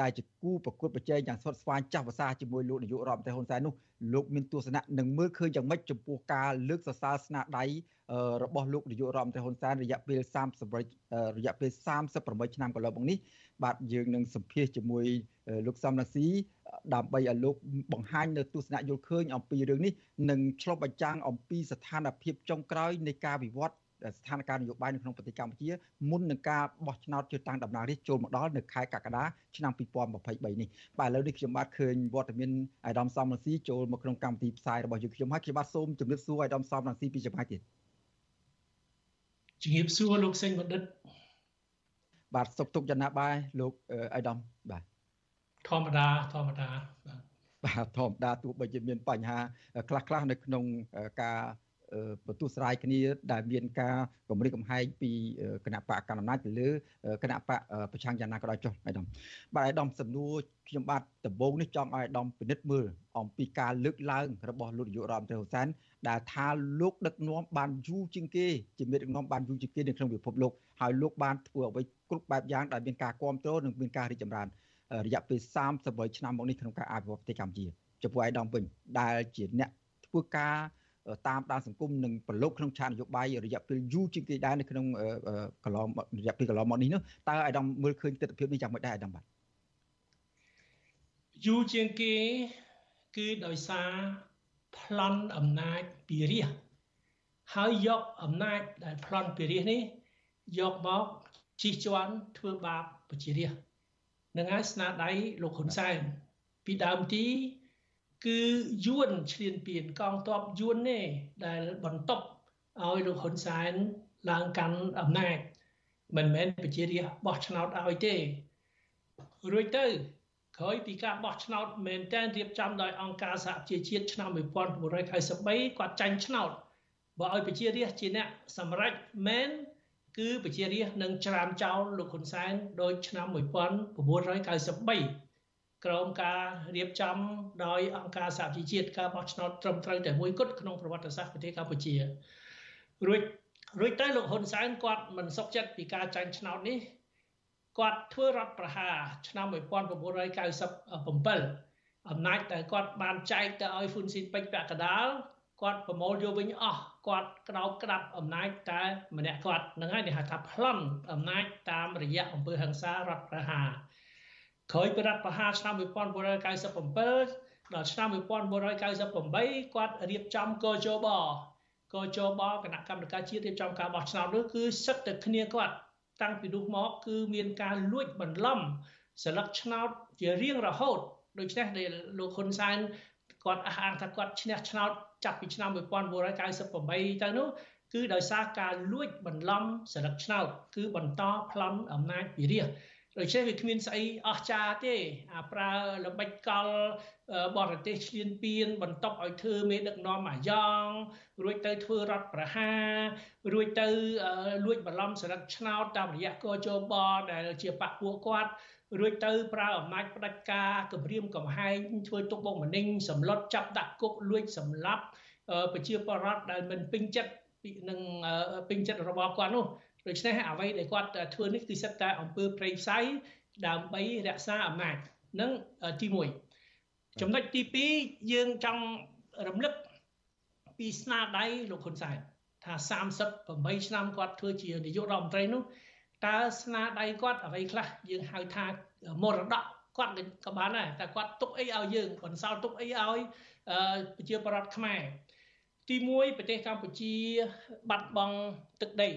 ដែលជាគូប្រកួតប្រជែងយ៉ាងស្វិតស្វាញចាស់ភាសាជាមួយលោកនាយករដ្ឋមន្ត្រីហ៊ុនសែននោះលោកមានទស្សនៈនឹងមើលឃើញយ៉ាងម៉េចចំពោះការលើកសរសើរស្នាដៃរបស់លោកនាយករដ្ឋមន្ត្រីហ៊ុនសែនរយៈពេល30រយៈពេល38ឆ្នាំកន្លងមកនេះបាទយើងនឹងសម្ភាសជាមួយលោកសំរាស៊ីដើម្បីឲ្យលោកបង្ហាញនៅទស្សនៈយល់ឃើញអំពីរឿងនេះនិងឆ្លុះបញ្ចាំងអំពីស្ថានភាពចុងក្រោយនៃការវិវត្ត ស្ថានភាពនយោបាយនៅក្នុងប្រទេសកម្ពុជាមុននឹងការបោះឆ្នោតជ្រើសតាំងតំណាងរាស្ត្រចូលមកដល់នៅខែកក្កដាឆ្នាំ2023នេះបាទឥឡូវនេះខ្ញុំបាទឃើញវត្តមានអាយដាមសំរងស៊ីចូលមកក្នុងកម្មវិធីផ្សាយរបស់យើងខ្ញុំហើយខ្ញុំបាទសូមជម្រាបសួរអាយដាមសំរងស៊ីពីចម្ងាយទៀតជំរាបសួរលោកសេងបណ្ឌិតបាទសុខទុក្ខយ៉ាងណាបាយលោកអាយដាមបាទធម្មតាធម្មតាបាទបាទធម្មតាទោះបីជាមានបញ្ហាខ្លះខ្លះនៅក្នុងការ បន្ទោះស្រាយគ្នាដែលមានការគម្រិតកំហែងពីគណៈបកកណ្ដាលអំណាចទៅលើគណៈបកប្រឆាំងយ៉ាងណាក៏ដោយចុះអាយដាមបាទអាយដាមសំណួរខ្ញុំបាទដំបូងនេះចង់ឲ្យអាយដាមពិនិត្យមើលអំពីការលើកឡើងរបស់លោកនាយករដ្ឋមន្ត្រីហ៊ុនសែនដែលថាលោកដឹកនាំបានយូរជាងគេជាមេដឹកនាំបានយូរជាងគេនៅក្នុងពិភពលោកហើយលោកបានធ្វើអ្វីគ្រប់បែបយ៉ាងដែលមានការគ្រប់គ្រងនិងមានការរីកចម្រើនរយៈពេល38ឆ្នាំមកនេះក្នុងការអភិវឌ្ឍប្រទេសកម្ពុជាចំពោះឯកឧត្តមវិញដែលជាអ្នកធ្វើការ តាមដានសង្គមនិងប្រឡូកក្នុងឆាកនយោបាយរយៈពេលយូរជាងគេដែរនៅក្នុងកន្លងរយៈពេលកន្លងមកនេះនោះតើអាដាមមើលឃើញទស្សនវិជ្ជានេះយ៉ាងម៉េចដែរអាដាមបាទយូរជាងគេគឺដោយសារប្លន់អំណាចពីរាជហើយយកអំណាចដែលប្លន់ពីរាជនេះយកមកជិះជាន់ធ្វើបាបប្រជារាស្ត្រនឹងហើយស្នាដៃលោកហ៊ុនសែនពីដើមទី គឺយួនឈ្លានពានកងទ័ពយួននេះដែលបន្ទប់ឲ្យលោកហ៊ុនសែនឡើងកាន់អំណាចមិនមែនប្រជារាស្ត្របោះឆ្នោតឲ្យទេរួចទៅក្រោយពីការបោះឆ្នោតមែនតែនរៀបចំដោយអង្គការសហប្រជាជាតិឆ្នាំ1993គាត់ចាញ់ឆ្នោតបើឲ្យប្រជារាស្ត្រជាអ្នកសម្រេចមែនគឺប្រជារាស្ត្រនឹងច្រានចោលលោកហ៊ុនសែនដោយឆ្នាំ1993 ក្រោមការរៀបចំដោយអង្គការសហជីវជាតិការបោះឆ្នោតត្រឹមត្រូវតែមួយគត់ក្នុងប្រវត្តិសាស្ត្រប្រទេសកម្ពុជារួចរួចទៅលោកហ៊ុនសែនគាត់មិនសុខចិត្តពីការចាញ់ឆ្នោតនេះគាត់ធ្វើរដ្ឋប្រហារឆ្នាំ1997អំណាចដែលគាត់បានចែកទៅឲ្យហ៊ុនស៊ីនពេជ្រពាក់កដាលគាត់ប្រមូលយកវិញអស់គាត់ក្តោបក្តាប់អំណាចតែម្នាក់គាត់នឹងហើយគេហៅថាប្លន់អំណាចតាមរយៈអង្គើហ ংস ារដ្ឋប្រហារ ក្រោយពីរដ្ឋប្រហារឆ្នាំ1997ដល់ឆ្នាំ1998គាត់រៀបចំកោជបកោជបគណៈកម្មការជាតិរៀបចំការបោះឆ្នោតនោះគឺសឹកតែគ្នាគាត់តាំងពីនោះមកគឺមានការលួចបន្លំស្លឹកឆ្នោតជារៀងរហូតដូច្នេះដែលលោកហ៊ុនសែនគាត់អះអាងថាគាត់ឈ្នះឆ្នោតចាប់ពីឆ្នាំ1998ទៅនោះគឺដោយសារការលួចបន្លំស្លឹកឆ្នោតគឺបន្តប្លន់អំណាចពីរាជ ដូច្នេះវាគ្មានស្អីអស្ចារ្យទេអាប្រើល្បិចកលបរទេសឈ្លានពានបន្ទប់ឲ្យធ្វើមេដឹកនាំអាយ៉ងរួចទៅធ្វើរដ្ឋប្រហាររួចទៅលួចបន្លំសរិទ្ធឆ្នោតតាមរយៈកោជបដែលជាបពពួកគាត់រួចទៅប្រើអំណាចផ្ដាច់ការគម្រាមកំហែងធ្វើទុកបុកម្នេញសម្លុតចាប់ដាក់គុកលួចសម្លាប់ប្រជាពលរដ្ឋដែលមិនពេញចិត្តនឹងពេញចិត្តរបស់គាត់នោះ ដូច្នេះអ្វីដែលគាត់ធ្វើនេះគឺសិតតែអំពើប្រេងផ្សៃដើម្បីរក្សាអំណាចនឹងទី1ចំណុចទី2យើងចង់រំលឹកពីស្នាដៃលោកហ៊ុនសែនថា38ឆ្នាំគាត់ធ្វើជានាយករដ្ឋមន្ត្រីនោះតើស្នាដៃគាត់អ្វីខ្លះយើងហៅថាមរតកគាត់ក៏បានដែរតែគាត់ទុកអីឲ្យយើងបន្សល់ទុកអីឲ្យប្រជាប្រដ្ឋខ្មែរទី1ប្រទេសកម្ពុជាបាត់បង់ទឹកដី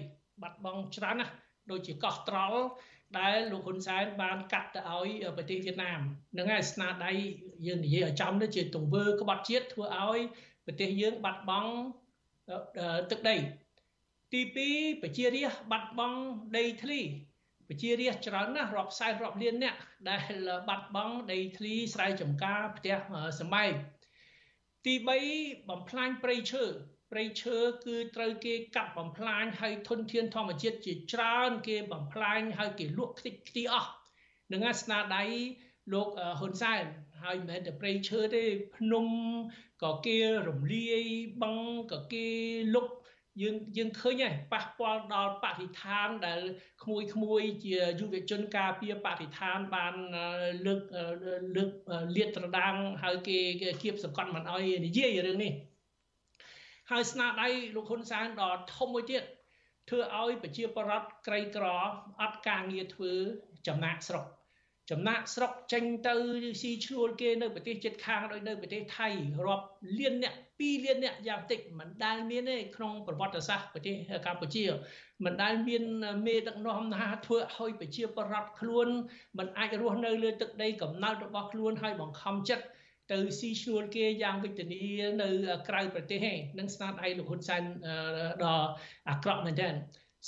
បាត់បង់ច្រើនណាស់ដូចជាកោះត្រល់ដែលលោកហ៊ុនសែនបានកាត់ទៅឲ្យប្រទេសវៀតណាមនឹងហើយស្នាដៃយើងនិយាយឲ្យចំនេះជាទង្វើក្បត់ជាតិធ្វើឲ្យប្រទេសយើងបាត់បង់ទឹកដីទី2ប្រជារាស្ត្របាត់បង់ដីធ្លីប្រជារាស្ត្រច្រើនណាស់រាប់សែនរាប់លានអ្នកដែលបាត់បង់ដីធ្លីស្រែចម្ការផ្ទះសម្បែងទី3បំផ្លាញព្រៃឈើ ព្រៃឈើគឺត្រូវគេកាប់បំផ្លាញហើយធនធានធម្មជាតិជាច្រើន គេបំផ្លាញហើយគេលក់ខ្ទេចខ្ទីអស់នឹងស្នាដៃលោកហ៊ុនសែនហើយមិនមែនតែព្រៃឈើទេភ្នំក៏គេរំលាយបឹងក៏គេលុបយើងយើងឃើញហើយប៉ះពាល់ដល់បរិស្ថានដែលក្មួយក្មួយជាយុវជនការពារបរិស្ថានបានលើកលើកលាតត្រដាងហើយគេគៀបសង្កត់មិនអោយនិយាយរឿងនេះ ហើយស្នាដៃលោកហ៊ុនសែនដ៏ធំមួយទៀតធ្វើឲ្យប្រជាពលរដ្ឋក្រីក្រអត់ការងារធ្វើចំណាក់ស្រុកចំណាក់ស្រុកចេញទៅស៊ីឈ្នួលគេនៅប្រទេសជិតខាងដោយនៅប្រទេសថៃរាប់លានអ្នក2លានអ្នកយ៉ាងតិចមិនដែលមានទេក្នុងប្រវត្តិសាស្ត្រប្រទេសកម្ពុជាមិនដែលមានមេដឹកនាំណាធ្វើឲ្យប្រជាពលរដ្ឋខ្លួនមិនអាចរស់នៅលើទឹកដីកំណើតរបស់ខ្លួនហើយបង្ខំចិត្ត ទៅស៊ីឈ្នួលគេយ៉ាងវិជ្ជនីនៅក្រៅប្រទេសឯងនឹងស្នាដៃលោកហ៊ុនសែនដ៏អាក្រក់មែនទែន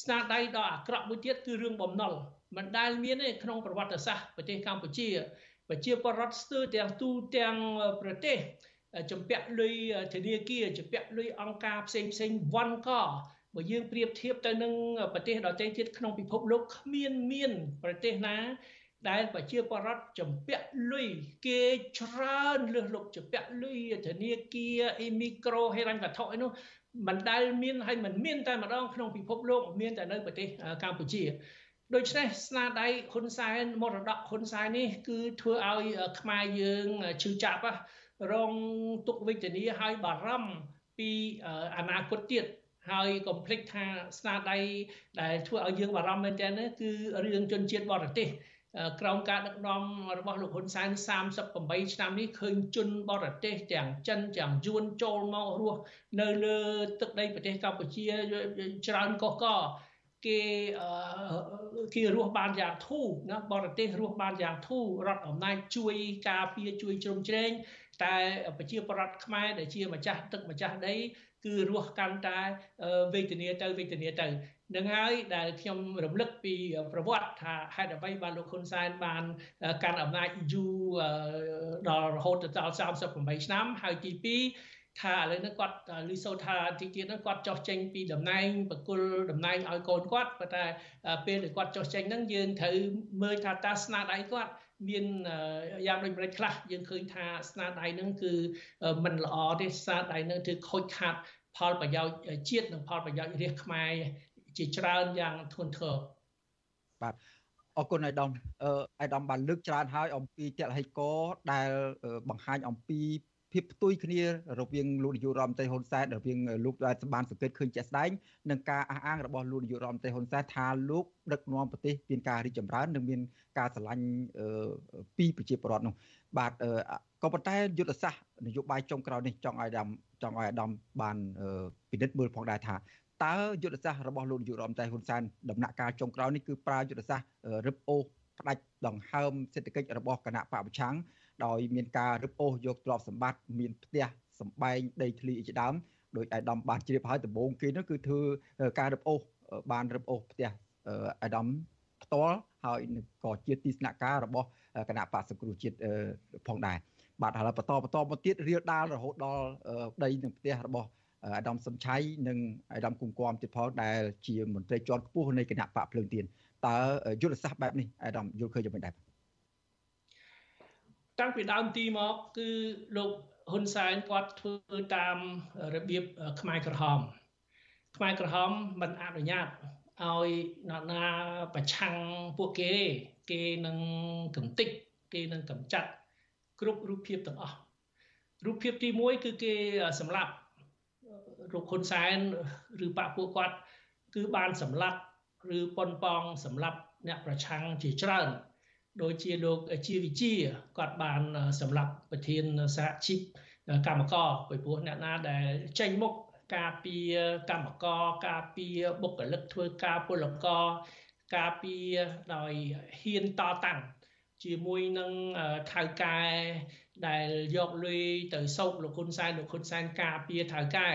ស្នាដៃដ៏អាក្រក់មួយទៀតគឺរឿងបំណុលមិនដែលមានទេក្នុងប្រវត្តិសាស្ត្រប្រទេសកម្ពុជាប្រជាពលរដ្ឋស្ទើរទាំងទូទាំងប្រទេសចម្ពាក់លុយធនាគារចម្ពាក់លុយអង្គការផ្សេងផ្សេងវ៉ាន់កបើយើងប្រៀបធៀបទៅនឹងប្រទេសដទៃទៀតក្នុងពិភពលោកគ្មានមាន ប្រទេសណា ដែលប្រជាពលរដ្ឋចម្ពាក់លុយគេច្រើនលើសលប់ចម្ពាក់លុយធនាគារអ៊ីមីក្រូហេរញ្ញវត្ថុអីនោះមិនដែលមានហើយមិនមានតែម្ដងក្នុងពិភពលោកមានតែនៅប្រទេសកម្ពុជាដូច្នេះស្នាដៃហ៊ុនសែនមរតកហ៊ុនសែននេះគឺធ្វើឲ្យខ្មែរយើងឈឺចាប់រងទុកវេទនាហើយបារម្ភពីអនាគតទៀតហើយកុំភ្លេចថាស្នាដៃដែលធ្វើឲ្យយើងបារម្ភមែនទែនគឺរឿងជនជាតិបរទេស ក្រោមការដឹកនាំរបស់លោកហ៊ុនសែន38ឆ្នាំនេះឃើញជនបរទេសទាំងចិនទាំងយួនចូលមករស់នៅលើទឹកដីប្រទេសកម្ពុជាច្រើនកកកគេគេរស់បានយ៉ាងធូរណាបរទេសរស់បានយ៉ាងធូររដ្ឋអំណាចជួយការពារជួយជ្រោមជ្រែងតែប្រជាប្រដ្ឋខ្មែរដែលជាម្ចាស់ទឹកម្ចាស់ដីគឺរស់កាន់តែវេទនាទៅវេទនាទៅនឹងហើយដែលខ្ញុំរំលឹកពីប្រវត្តិថាហេតុអ្វីបានលោកហ៊ុនសែនបានកាន់អំណាចយូរដល់រហូតដល់38ឆ្នាំហើយទី2ថាឥឡូវនេះគាត់លឺសូរថាទីទៀតហ្នឹងគាត់ចោះចេញពីតំណែងបកុលតំណែងឲ្យកូនគាត់ប៉ុន្តែពេលដែលគាត់ចោះចេញហ្នឹងយើងត្រូវមើលថាតើស្នាដៃគាត់មានយ៉ាងដូចម្ដេចខ្លះយើងឃើញថាស្នាដៃហ្នឹងគឺមិនល្អទេស្នាដៃហ្នឹងគឺខូចខាតផលប្រយោជន៍ជាតិនិងផលប្រយោជន៍រាជខ្មែរ ជាច្រើនយ៉ាងធ្ងន់ធ្ងរបាទអរគុណអាយដាមអឺអាយដាមបានលើកច្រើនហើយអំពីតលហិកដែលបង្ហាញអំពីភាពផ្ទុយគ្នារវាងលោកនាយករដ្ឋមន្ត្រីហ៊ុនសែនរវាងលោកដែលបានសង្កេតឃើញជាក់ស្ដែងនឹងការអះអាងរបស់លោកនាយករដ្ឋមន្ត្រីហ៊ុនសែនថាលោកដឹកនាំប្រទេសមានការរីកចម្រើននិងមានការស្រឡាញ់ពីប្រជាពលរដ្ឋនោះបាទក៏ប៉ុន្តែយុទ្ធសាស្ត្រនយោបាយចុងក្រោយនេះចង់ឲ្យដាំចង់ឲ្យអាដាមបានពិនិត្យមើលផងដែរថា តើយុទ្ធសាស្ត្ររបស់លោកនាយករដ្ឋមន្ត្រីហ៊ុនសែនដំណាក់កាលចុងក្រោយនេះគឺប្រើយុទ្ធសាស្ត្ររឹបអូសផ្ដាច់ដង្ហើមសេដ្ឋកិច្ចរបស់គណៈបពប្រឆាំងដោយមានការរឹបអូសយកទ្រព្យសម្បត្តិមានផ្ទះសម្បែងដីធ្លីជាដើមដោយអាយដាមបានជ្រាបហើយដំបូងគេនោះគឺធ្វើការរឹបអូសបានរឹបអូសផ្ទះអាយដាមផ្ទាល់ហើយក៏ជាទីស្នាក់ការរបស់គណៈបកសង្គ្រោះជាតិផងដែរបាទហើយបន្តបន្តមកទៀតរៀលដាលរហូតដល់ដីនឹងផ្ទះរបស់ អាដាមសំឆៃនិងអាដាមគុំគួមទៀតផងដែលជាមន្ត្រីជាន់ខ្ពស់នៃគណៈបកភ្លើងទៀនតើយុទ្ធសាស្ត្របែបនេះអាដាមយល់ឃើញយ៉ាងម៉េចដែរតាំងពីដើមទីមកគឺលោកហ៊ុនសែនគាត់ធ្វើតាមរបៀបខ្មែរក្រហមខ្មែរក្រហមមិនអនុញ្ញាតឲ្យអ្នកណាប្រឆាំងពួកគេ គេនឹងកំតិចគេនឹងកំចាត់គ្រប់រូបភាពទាំងអស់រូបភាពទី1គឺគេសម្លាប់ លោកហ៊ុនសែនឬបពពួកគាត់គឺបានសម្លាប់ឬប៉ុនប៉ងសម្លាប់អ្នកប្រឆាំងជាច្រើនដូចជាលោកជាវិជាគាត់បានសម្លាប់ប្រធានសហជីពកម្មករពីព្រោះអ្នកណាដែលចេញមុខការពារកម្មករការពារបុគ្គលិកធ្វើការពលករការពារដោយហ៊ានតតាំងជាមួយនឹងថៅកែដែលយកលុយទៅសោកលោកហ៊ុនសែនលោកហ៊ុនសែនការពារថៅកែ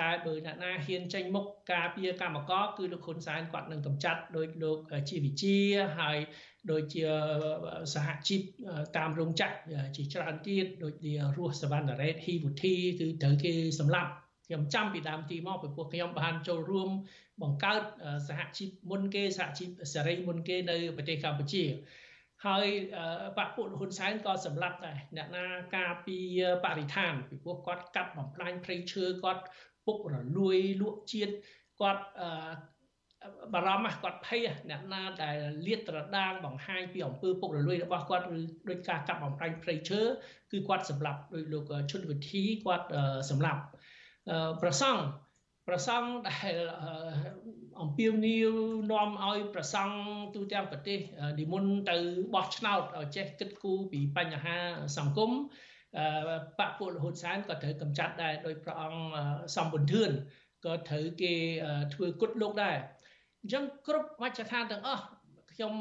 តែបើអ្នកណាហ៊ានចេញមុខការពារកម្មករគឺលោកហ៊ុនសែនគាត់នឹងកម្ចាត់ដោយលោកជាវិជាហើយដូចជាសហជីពតាមរោងចក្រជាច្រើនទៀតដូចជារស់សវណ្ណរ៉េតហ៊ីវូធីគឺត្រូវគេសម្លាប់ខ្ញុំចាំពីដើមទីមកពីពួកខ្ញុំបានចូលរួមបង្កើតសហជីពមុនគេសហជីពសេរីមុនគេនៅប្រទេសកម្ពុជាហើយបពពួកហ៊ុនសែនក៏សម្លាប់ដែរអ្នកណាការពីបរិស្ថានពីព្រោះគាត់កាត់បំផ្លាញព្រៃឈើគាត់ ពុករលួយលក់ជាតិគាត់បារម្ភគាត់ភ័យអ្នកណាដែលលាតត្រដាងបង្ហាញពីអំពើពុករលួយរបស់គាត់ឬដោយការកាប់បំផ្លាញព្រៃឈើគឺគាត់សម្លាប់ដោយលោកឈុតវិធីគាត់សម្លាប់ប្រសង់ប្រសង់ដែលអំពាវនាវនាំឲ្យប្រសង់ទូទាំងប្រទេសនិមន្តទៅបោះឆ្នោតឲ្យចេះគិតគូរពីបញ្ហាសង្គម បពពួកលហ៊ុនសែនក៏ត្រូវកម្ចាត់ដែរដោយព្រះអង្គសំបុនធឿនក៏ត្រូវគេធ្វើគុតលោកដែរអញ្ចឹងគ្រប់មជ្ឈដ្ឋានទាំងអស់ខ្ញុំ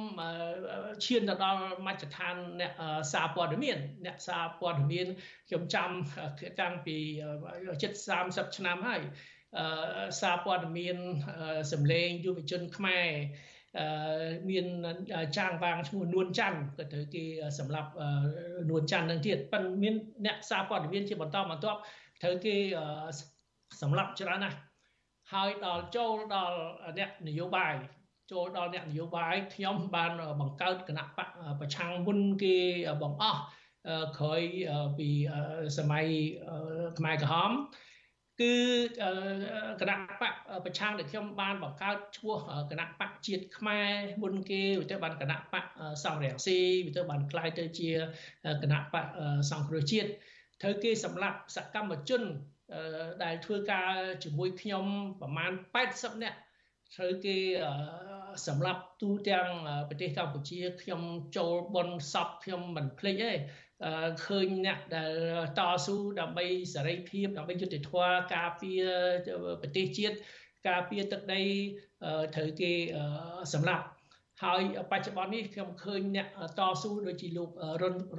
ឈានទៅដល់មជ្ឈដ្ឋានអ្នកសារព័ត៌មានអ្នកសារព័ត៌មានខ្ញុំចាំតាំងពីជិត30ឆ្នាំហើយសារព័ត៌មានសម្លេងយុវជនខ្មែរ មានចាងវាងឈ្មោះនួនច័ន្ទក៏ត្រូវគេសម្រាប់នួនច័ន្ទនឹងទៀតប៉ុន្តែមានអ្នកសារព័ត៌មានជាបន្តបន្ទាប់ត្រូវគេសម្រាប់ច្រើនណាស់ហើយដល់ចូលដល់អ្នកនយោបាយចូលដល់អ្នកនយោបាយខ្ញុំបានបង្កើតគណៈបកប្រឆាំងមុនគេបងអស់ក្រោយពីសម័យខ្មែរក្រហម គឺគណៈបកប្រឆាំងដែលខ្ញុំបានបង្កើតឈ្មោះគណៈបកជាតិខ្មែរមុនគេឬទៅបានគណៈបកសង្គ្រោះស៊ីឬទៅបានក្លាយទៅជាគណៈបកសង្គ្រោះជាតិត្រូវគេសម្លាប់សកម្មជនដែលធ្វើការជាមួយខ្ញុំប្រមាណ80នាក់ត្រូវគេសម្រាប់ទូទាំងប្រទេសកម្ពុជាខ្ញុំចូលបនសពខ្ញុំមិនភ្លេចទេ ឃើញអ្នកដែលតស៊ូដើម្បីសេរីភាពដើម្បីយុត្តិធម៌ការពារប្រទេសជាតិការពារទឹកដីត្រូវគេសម្រាប់ហើយបច្ចុប្បន្ននេះខ្ញុំឃើញអ្នកតស៊ូដូចជាលោក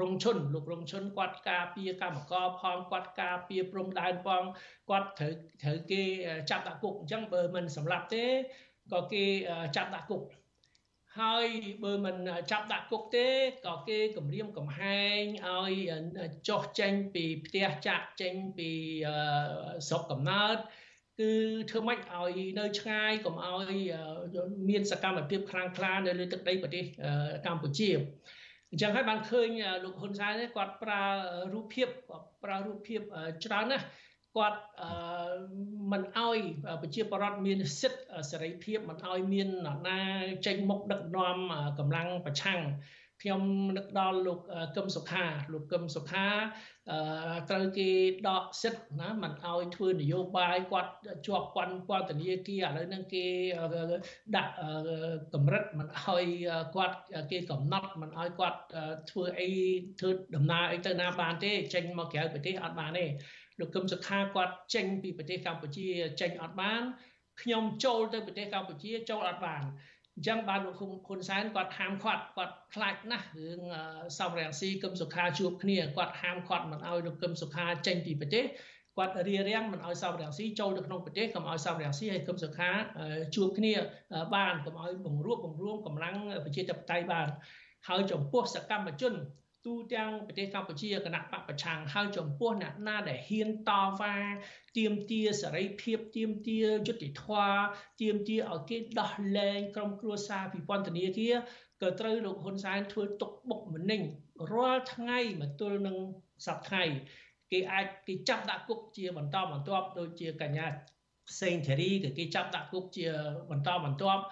រងឈុនលោករងឈុនគាត់ការពារកម្មករផងគាត់ការពារព្រំដែនផងគាត់ត្រូវត្រូវគេចាប់ដាក់គុកអញ្ចឹងបើមិនសម្លាប់ទេក៏គេចាប់ដាក់គុក ហើយបើមិនចាប់ដាក់គុកទេក៏គេគម្រាមកំហែងឲ្យចុះចេញពីផ្ទះចាក់ចេញពីស្រុកកំណើតគឺធ្វើម៉េចឲ្យនៅឆ្ងាយកុំឲ្យមានសកម្មភាពខ្លាំងក្លានៅលើទឹកដីប្រទេសកម្ពុជាអញ្ចឹងហើយបានឃើញលោកហ៊ុនសែនគាត់ប្រើរូបភាពប្រើរូបភាពច្រើនណាស់ គាត់មិនអោយប្រជាពលរដ្ឋមានសិទ្ធិសេរីភាពមិនអោយមានអ្នកណាចេញមុខដឹកនាំកម្លាំងប្រឆាំងខ្ញុំនឹកដល់លោកកឹមសុខាលោកកឹមសុខាត្រូវគេដកសិទ្ធណាមិនអោយធ្វើនយោបាយគាត់ជាប់ពាន់ពន្ធនាគារឥឡូវហ្នឹងគេដាក់កម្រិតមិនអោយគាត់គេកំណត់មិនអោយគាត់ធ្វើអីធ្វើដំណើរអីទៅណាបានទេចេញមកក្រៅប្រទេសអត់បានទេ លោកកឹមសុខាគាត់ចេញពីប្រទេសកម្ពុជាចេញអត់បានខ្ញុំចូលទៅប្រទេសកម្ពុជាចូលអត់បានអញ្ចឹងបានលោកហ៊ុនសែនគាត់ហាមឃាត់គាត់ខ្លាចណាស់រឿងសំរងស៊ីកឹមសុខាជួបគ្នាគាត់ហាមឃាត់មិនឲ្យលោកកឹមសុខាចេញពីប្រទេសគាត់រៀបរៀងមិនឲ្យសំរងស៊ីចូលទៅក្នុងប្រទេសកុំឲ្យសំរងស៊ីហើយកឹមសុខាជួបគ្នាបានកុំឲ្យបង្រួបបង្រួមកម្លាំងប្រជាធិបតេយ្យបានហើយចំពោះសកម្មជន ទូទាំងប្រទេសកម្ពុជាគណៈបកប្រឆាំងហើយចំពោះអ្នកណាដែលហ៊ានតវ៉ាទាមទារសេរីភាពទាមទារយុត្តិធម៌ទាមទារឲ្យគេដោះលែងក្រុមគ្រួសារពីពន្ធនាគារក៏ត្រូវលោកហ៊ុនសែនធ្វើទុកបុកម្នេញរាល់ថ្ងៃមកទល់នឹងសប្តាហ៍គេអាចគេចាប់ដាក់គុកជាបន្តបន្ទាប់ដូចជាកញ្ញាសេងធារីក៏គេចាប់ដាក់គុកជាបន្តបន្ទាប់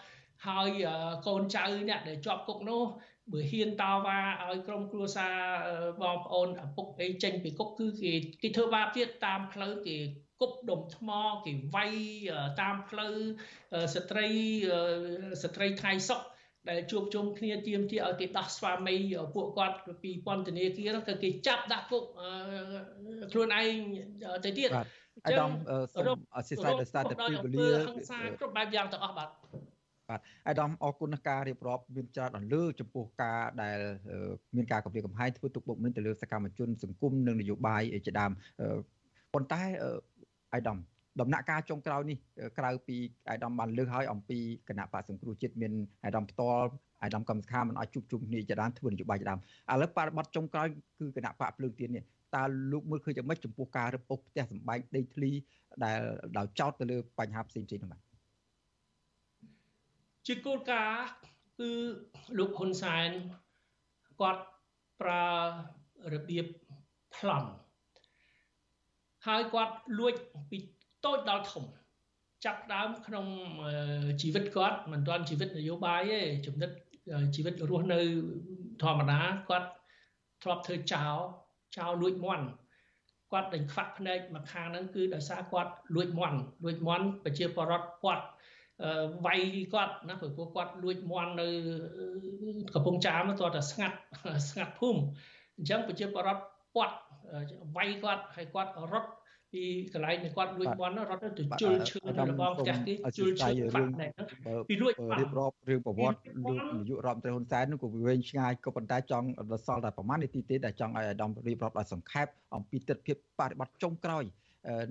ហើយកូនចៅអ្នកដែលជាប់គុកនោះបើហ៊ានតវ៉ាឲ្យក្រុមគ្រួសារបងប្អូនឪពុកអីចេញពីគុកគឺគេគេធ្វើបាបទៀតតាមផ្លូវគេគប់ដុំថ្មគេវាយតាមផ្លូវស្ត្រីស្ត្រីថ្ងៃសុកដែលជួបជុំគ្នាទៀមទាឲ្យគេដោះស្វាមីពួកគាត់ពីពន្ធនាគារគឺគេចាប់ដាក់គុកខ្លួនឯងទៅទៀតអាដាមសូមអធិស្ឋានដោយសារតែពេលវេលាគ្រប់បែបយ៉ាងទាំងអស់បាទ បាទអាដាមអរគុណនឹងការរៀបរាប់មានច្រើនអន្លើចំពោះការដែលមានការគម្រាមកំហែងធ្វើទុកបុកម្នេញទៅលើសកម្មជនសង្គមនិងនយោបាយជាដើមប៉ុន្តែអាដាមដំណាក់កាលចុងក្រោយនេះក្រៅពីអាដាមបានលើកឲ្យអំពីគណៈបកសង្គ្រោះជាតិមានអាដាមផ្ទាល់អាដាមកម្មសខាមិនអាចជួបជុំគ្នាជាដើមធ្វើនយោបាយជាដើមឥឡូវបរិបត្តិចុងក្រោយគឺគណៈបកភ្លើងទៀននេះតើលោកមើលឃើញយ៉ាងម៉េចចំពោះការរឹបអូសផ្ទះសម្បែងដីធ្លីដែលដោយចោតទៅលើបញ្ហាផ្សេងៗនោះបាទ ជាគោលការណ៍គឺលោកហ៊ុនសែនគាត់ប្រើរបៀបប្លន់ហើយគាត់លួចពីតូចដល់ធំចាប់ដើមក្នុងជីវិតគាត់មិនទាន់ជីវិតនយោបាយទេចំណិតជីវិតរស់នៅធម្មតាគាត់ធ្លាប់ធ្វើចោលចោលលួចមន់គាត់ដេញខ្វាក់ភ្នែកមកខាងហ្នឹងគឺដោយសារគាត់លួចមន់លួចមន់ប្រជាពលរដ្ឋគាត់ វាយគាត់ណាព្រោះគាត់លួចមន់នៅកំពង់ចាមទៅតែស្ងាត់ស្ងាត់ភូមិអញ្ចឹងប្រជាពលរដ្ឋពាត់វាយគាត់ហើយគាត់រត់ពីកន្លែងដែលគាត់លួចបន់រត់ទៅជុលឈើនៅរបងផ្ទះគេជុលឈើបាត់ដែរពីលួចរៀបរាប់រឿងប្រវត្តិលោកនាយករដ្ឋមន្ត្រីហ៊ុនសែននោះក៏វែងឆ្ងាយក៏ប៉ុន្តែចង់ដល់សល់តែប្រហែលនាទីទេដែលចង់ឲ្យអាដាមរៀបរាប់ដោយសង្ខេបអំពីទស្សនវិជ្ជាបរិបត្តិចុងក្រោយ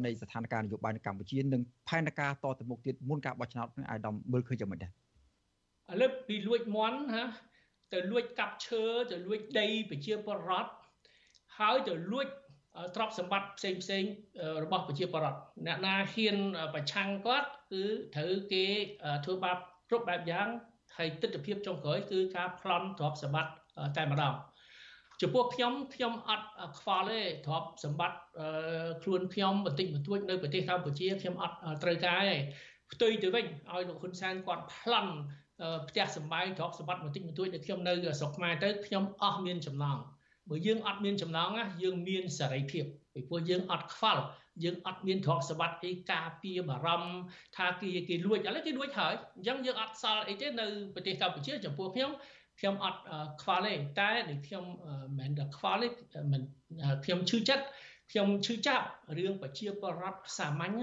នៃស្ថានភាពនយោបាយនៅកម្ពុជានិងផែនការតទៅមុខទៀតមុនការបោះឆ្នោតនឹងអាយដាមមើលឃើញយ៉ាងម៉េចដែរឥឡូវពីលួចមន់ណាទៅលួចកាប់ឈើទៅលួចដីប្រជាពលរដ្ឋហើយទៅលួចទ្រព្យសម្បត្តិផ្សេងផ្សេងរបស់ប្រជាពលរដ្ឋអ្នកណាហ៊ានប្រឆាំងគាត់គឺត្រូវគេធ្វើបាបគ្រប់បែបយ៉ាងហើយទស្សនវិជ្ជាចុងក្រោយគឺការប្លន់ទ្រព្យសម្បត្តិតែម្ដង ចំពោះខ្ញុំខ្ញុំអត់ខ្វល់ទេទ្រព្យសម្បត្តិខ្លួនខ្ញុំបន្តិចបន្តួចនៅប្រទេសកម្ពុជាខ្ញុំអត់ត្រូវការទេផ្ទុយទៅវិញឲ្យលោកហ៊ុនសែនគាត់ប្លន់ផ្ទះសម្បែងទ្រព្យសម្បត្តិបន្តិចបន្តួចដែលខ្ញុំនៅស្រុកខ្មែរទៅខ្ញុំអស់មានចំណងបើយើងអត់មានចំណងណាយើងមានសេរីភាពពីព្រោះយើងអត់ខ្វល់យើងអត់មានទ្រព្យសម្បត្តិអីការពារបារម្ភថាគេគេលួចឥឡូវគេលួចហើយអញ្ចឹងយើងអត់សល់អីទេនៅប្រទេសកម្ពុជាចំពោះខ្ញុំ ខ្ញុំអត់ខ្វល់ទេតែនេះខ្ញុំមិនមែនតែខ្វល់ទេមិនខ្ញុំឈឺចិត្តខ្ញុំឈឺចាប់រឿងប្រជាពលរដ្ឋសាមញ្ញ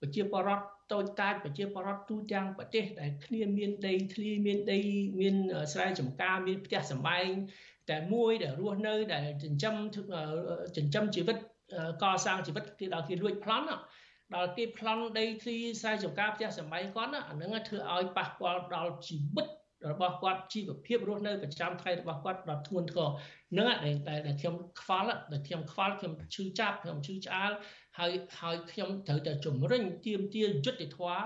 ប្រជាពលរដ្ឋតូចតាចប្រជាពលរដ្ឋទូទាំងប្រទេសដែលគ្នាមានដីធ្លីមានដីមានស្រែចម្ការមានផ្ទះសម្បែងតែមួយដែលរស់នៅដែលចិញ្ចឹមចិញ្ចឹមជីវិតកសាងជីវិតគេដល់គេលួចប្លន់ដល់គេប្លន់ដីធ្លីស្រែចម្ការផ្ទះសម្បែងគាត់អានឹងធ្វើឲ្យប៉ះពាល់ដល់ជីវិត របស់គាត់ជីវភាពរស់នៅប្រចាំថ្ងៃរបស់គាត់ដល់ធ្ងន់ធ្ងរនឹងតែដែលខ្ញុំខ្វល់ដែលខ្ញុំខ្វល់ខ្ញុំឈឺចាប់ខ្ញុំឈឺឆ្អាលហើយហើយខ្ញុំត្រូវតែជំរុញទៀមទាយុទ្ធធម៌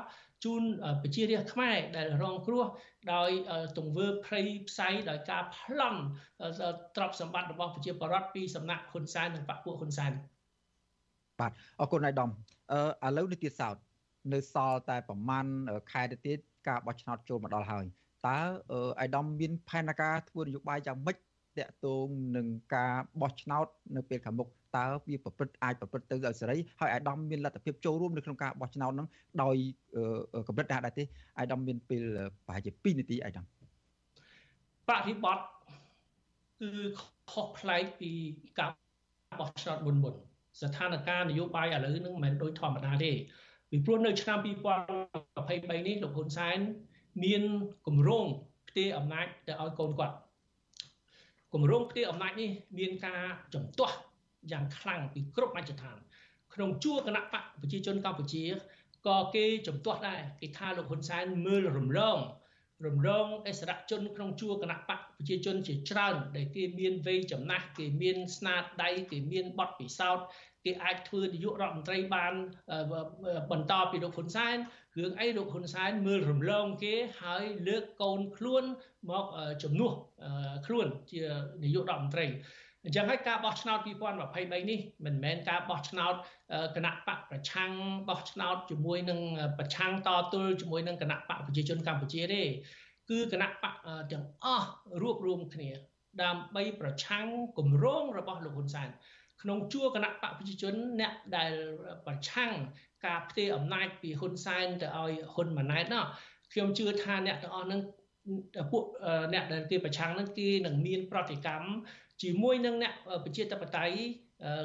ជូនប្រជារាស្ត្រខ្មែរដែលរងគ្រោះដោយទង្វើភ័យផ្សៃដោយការប្លន់ទ្រព្យសម្បត្តិរបស់ប្រជាពលរដ្ឋពីសំណាក់ហ៊ុនសែននិងបកពួកហ៊ុនសែនបាទអរគុណអាយដាមអឺឥឡូវនេះទៀតសោតនៅសល់តែប្រហែលខែទៅទៀតការបោះឆ្នោតចូលមកដល់ហើយ តើអាយដាមមានផែនការធ្វើនយោបាយយ៉ាងម៉េចតកតងនឹងការបោះឆ្នោតនៅពេលខាងមុខតើវាប្រព្រឹត្តអាចប្រព្រឹត្តទៅឲ្យសេរីហើយអាយដាមមានលទ្ធភាពចូលរួមនៅក្នុងការបោះឆ្នោតហ្នឹងដោយកម្រិតណាដែរទេអាយដាមមានពេលប្រហែលជា2នាទីអាយដាមបរិបត្តិគឺខុសប្លែកពីការបោះឆ្នោតមុនមុនស្ថានភាពនយោបាយឥឡូវហ្នឹងមិនមែនដូចធម្មតាទេពីព្រោះនៅឆ្នាំ2023នេះលោកហ៊ុនសែន មានគម្រោងផ្ទេរអំណាចទៅឲ្យកូនគាត់គម្រោងផ្ទេរអំណាចនេះមានការចំទាស់យ៉ាងខ្លាំងពីគ្រប់មជ្ឈដ្ឋាន ក្នុងជួរគណៈបកប្រជាជនកម្ពុជាក៏គេចំទាស់ដែរគេថាលោកហ៊ុនសែនមើលរំលងរំលងអិសរាជជនក្នុងជួរគណៈបក ប្រជាជនជាច្រើន ដែលគេមានវ័យចំណាស់គេមានស្នាដៃគេមានបទពិសោធន៍គេអាចធ្វើនាយករដ្ឋមន្ត្រីបានបន្តពីលោកហ៊ុនសែនរឿងអីលោកហ៊ុនសែនមើលរំលងគេហើយលើកកូនខ្លួនមកជំនួសខ្លួនជានាយករដ្ឋមន្ត្រីអញ្ចឹងហើយការបោះឆ្នោត2023នេះមិនមែនការបោះឆ្នោតគណៈបកប្រឆាំងបោះឆ្នោតជាមួយនឹងប្រឆាំងតទល់ជាមួយនឹងគណៈបកប្រជាជនកម្ពុជាទេ គឺគណៈបកទាំងអស់រួបរวมគ្នា ដើម្បីប្រឆាំងគម្រោងរបស់លោកហ៊ុនសែនក្នុងជួរគណៈបកប្រជាជនអ្នកដែលប្រឆាំងការផ្ទេរអំណាចពីហ៊ុនសែនទៅឲ្យហ៊ុនម៉ាណែតនោះខ្ញុំជឿថាអ្នកទាំងអស់នឹងពួកអ្នកដែលគេប្រឆាំងនឹងគេនឹងមានប្រតិកម្មជាមួយនឹងអ្នកប្រជាធិបតេយ្យ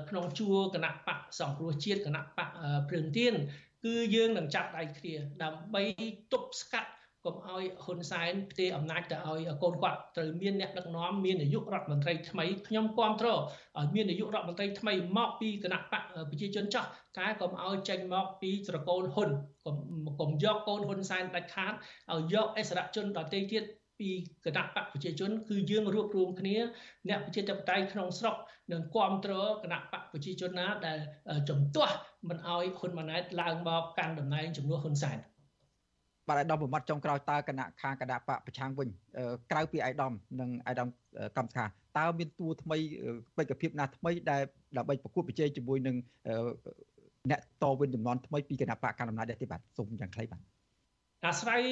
ក្នុងជួរគណៈបកសង្គ្រោះជាតិគណៈបកព្រឹងទៀនគឺយើងនឹងចាប់ដៃគ្នាដើម្បីទប់ស្កាត់ កុំឲ្យហ៊ុនសែនផ្ទេរអំណាចទៅឲ្យកូនគាត់ត្រូវមានអ្នកដឹកនាំមាននាយករដ្ឋមន្ត្រីថ្មីខ្ញុំគ្រប់គ្រងឲ្យមាននាយករដ្ឋមន្ត្រីថ្មីមកពីគណៈបកប្រជាជនចោះតែកុំឲ្យចេញមកពីត្រកូលហ៊ុនកុំកុំយកកូនហ៊ុនសែនដាច់ខាតឲ្យយកអសរជនដទៃទៀតពីគណៈបកប្រជាជន គឺយើងរួបរวมគ្នាអ្នកប្រជាធិបតេយ្យក្នុងស្រុកនឹងគ្រប់គ្រងគណៈបកប្រជាជនណាដែលជំទាស់មិនឲ្យហ៊ុនម៉ាណែតឡើងមកកាន់តំណែងជំនួសហ៊ុនសែន បាទអាយដាមប្រមាត់ចុងក្រោយតើគណៈខាងគណៈបកប្រឆាំងវិញក្រៅពីអាយដាមនិងអាយដាមកម្មសខាតើមានតួថ្មីបេក្ខភាពណាថ្មីដែលដើម្បីប្រកួតប្រជែងជាមួយនឹងអ្នកតវិនចំនួនថ្មីពីគណៈបកកណ្ដាលអំណាចដែរទេបាទសូមយ៉ាងខ្លីបាទអាស្រ័យ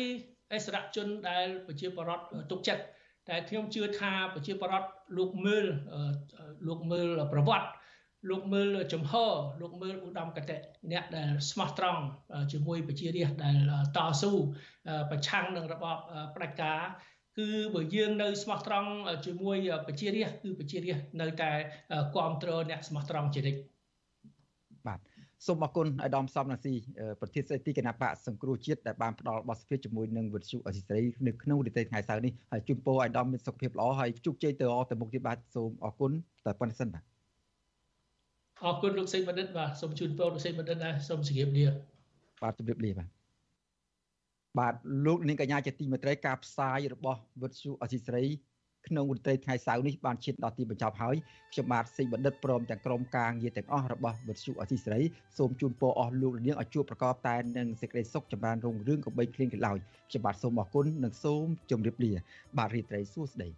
អសរជនដែលប្រជាពលរដ្ឋទុកចិត្តតែខ្ញុំជឿថាប្រជាពលរដ្ឋលោកមើលលោកមើលប្រវត្តិ លោកមើលចំហលោកមើលឧត្តមកតេអ្នកដែលស្មោះត្រង់ជាមួយប្រជារាស្ត្រដែលតស៊ូប្រឆាំងនឹងរបបផ្ដាច់ការគឺបើយើងនៅស្មោះត្រង់ជាមួយប្រជារាស្ត្រគឺប្រជារាស្ត្រនៅតែគ្រប់គ្រងអ្នកស្មោះត្រង់ជានិច្ចបាទសូមអរគុណអាដាមសំណាស៊ីប្រធានស្ដីទីគណៈបកសង្គ្រោះជាតិដែលបានផ្ដល់បទសម្ភាសជាមួយនឹងវិទ្យុអសិរ័យនៅក្នុងនីតិថ្ងៃសៅរ៍នេះហើយជូនពរអាដាមមានសុខភាពល្អហើយជោគជ័យទៅអទៅមុខទៀតបាទសូមអរគុណតែប៉ុណ្្នេះសិនបាទ អរគុណលោកសេងបណ្ឌិតបាទសូមជូនពរលោកសេងបណ្ឌិតដែរសូមជម្រាបលាបាទជម្រាបលាបាទបាទលោកនាងកញ្ញាជាទីមេត្រីការផ្សាយរបស់វិទ្យុអសីស្រីក្នុងវិទ្យុថ្ងៃសៅរ៍នេះបានឈានដល់ទីបញ្ចប់ហើយខ្ញុំបាទសេកបណ្ឌិតព្រមទាំងក្រុមការងារទាំងអស់របស់វិទ្យុអសីស្រីសូមជូនពរអស់លោកនាងឲ្យជួបប្រកបតែនឹងសេចក្តីសុខចម្រើនរុងរឿងកបីគ្លៀងកន្លោយខ្ញុំបាទសូមអរគុណនិងសូមជម្រាបលា បាទរីត្រីសួស្តី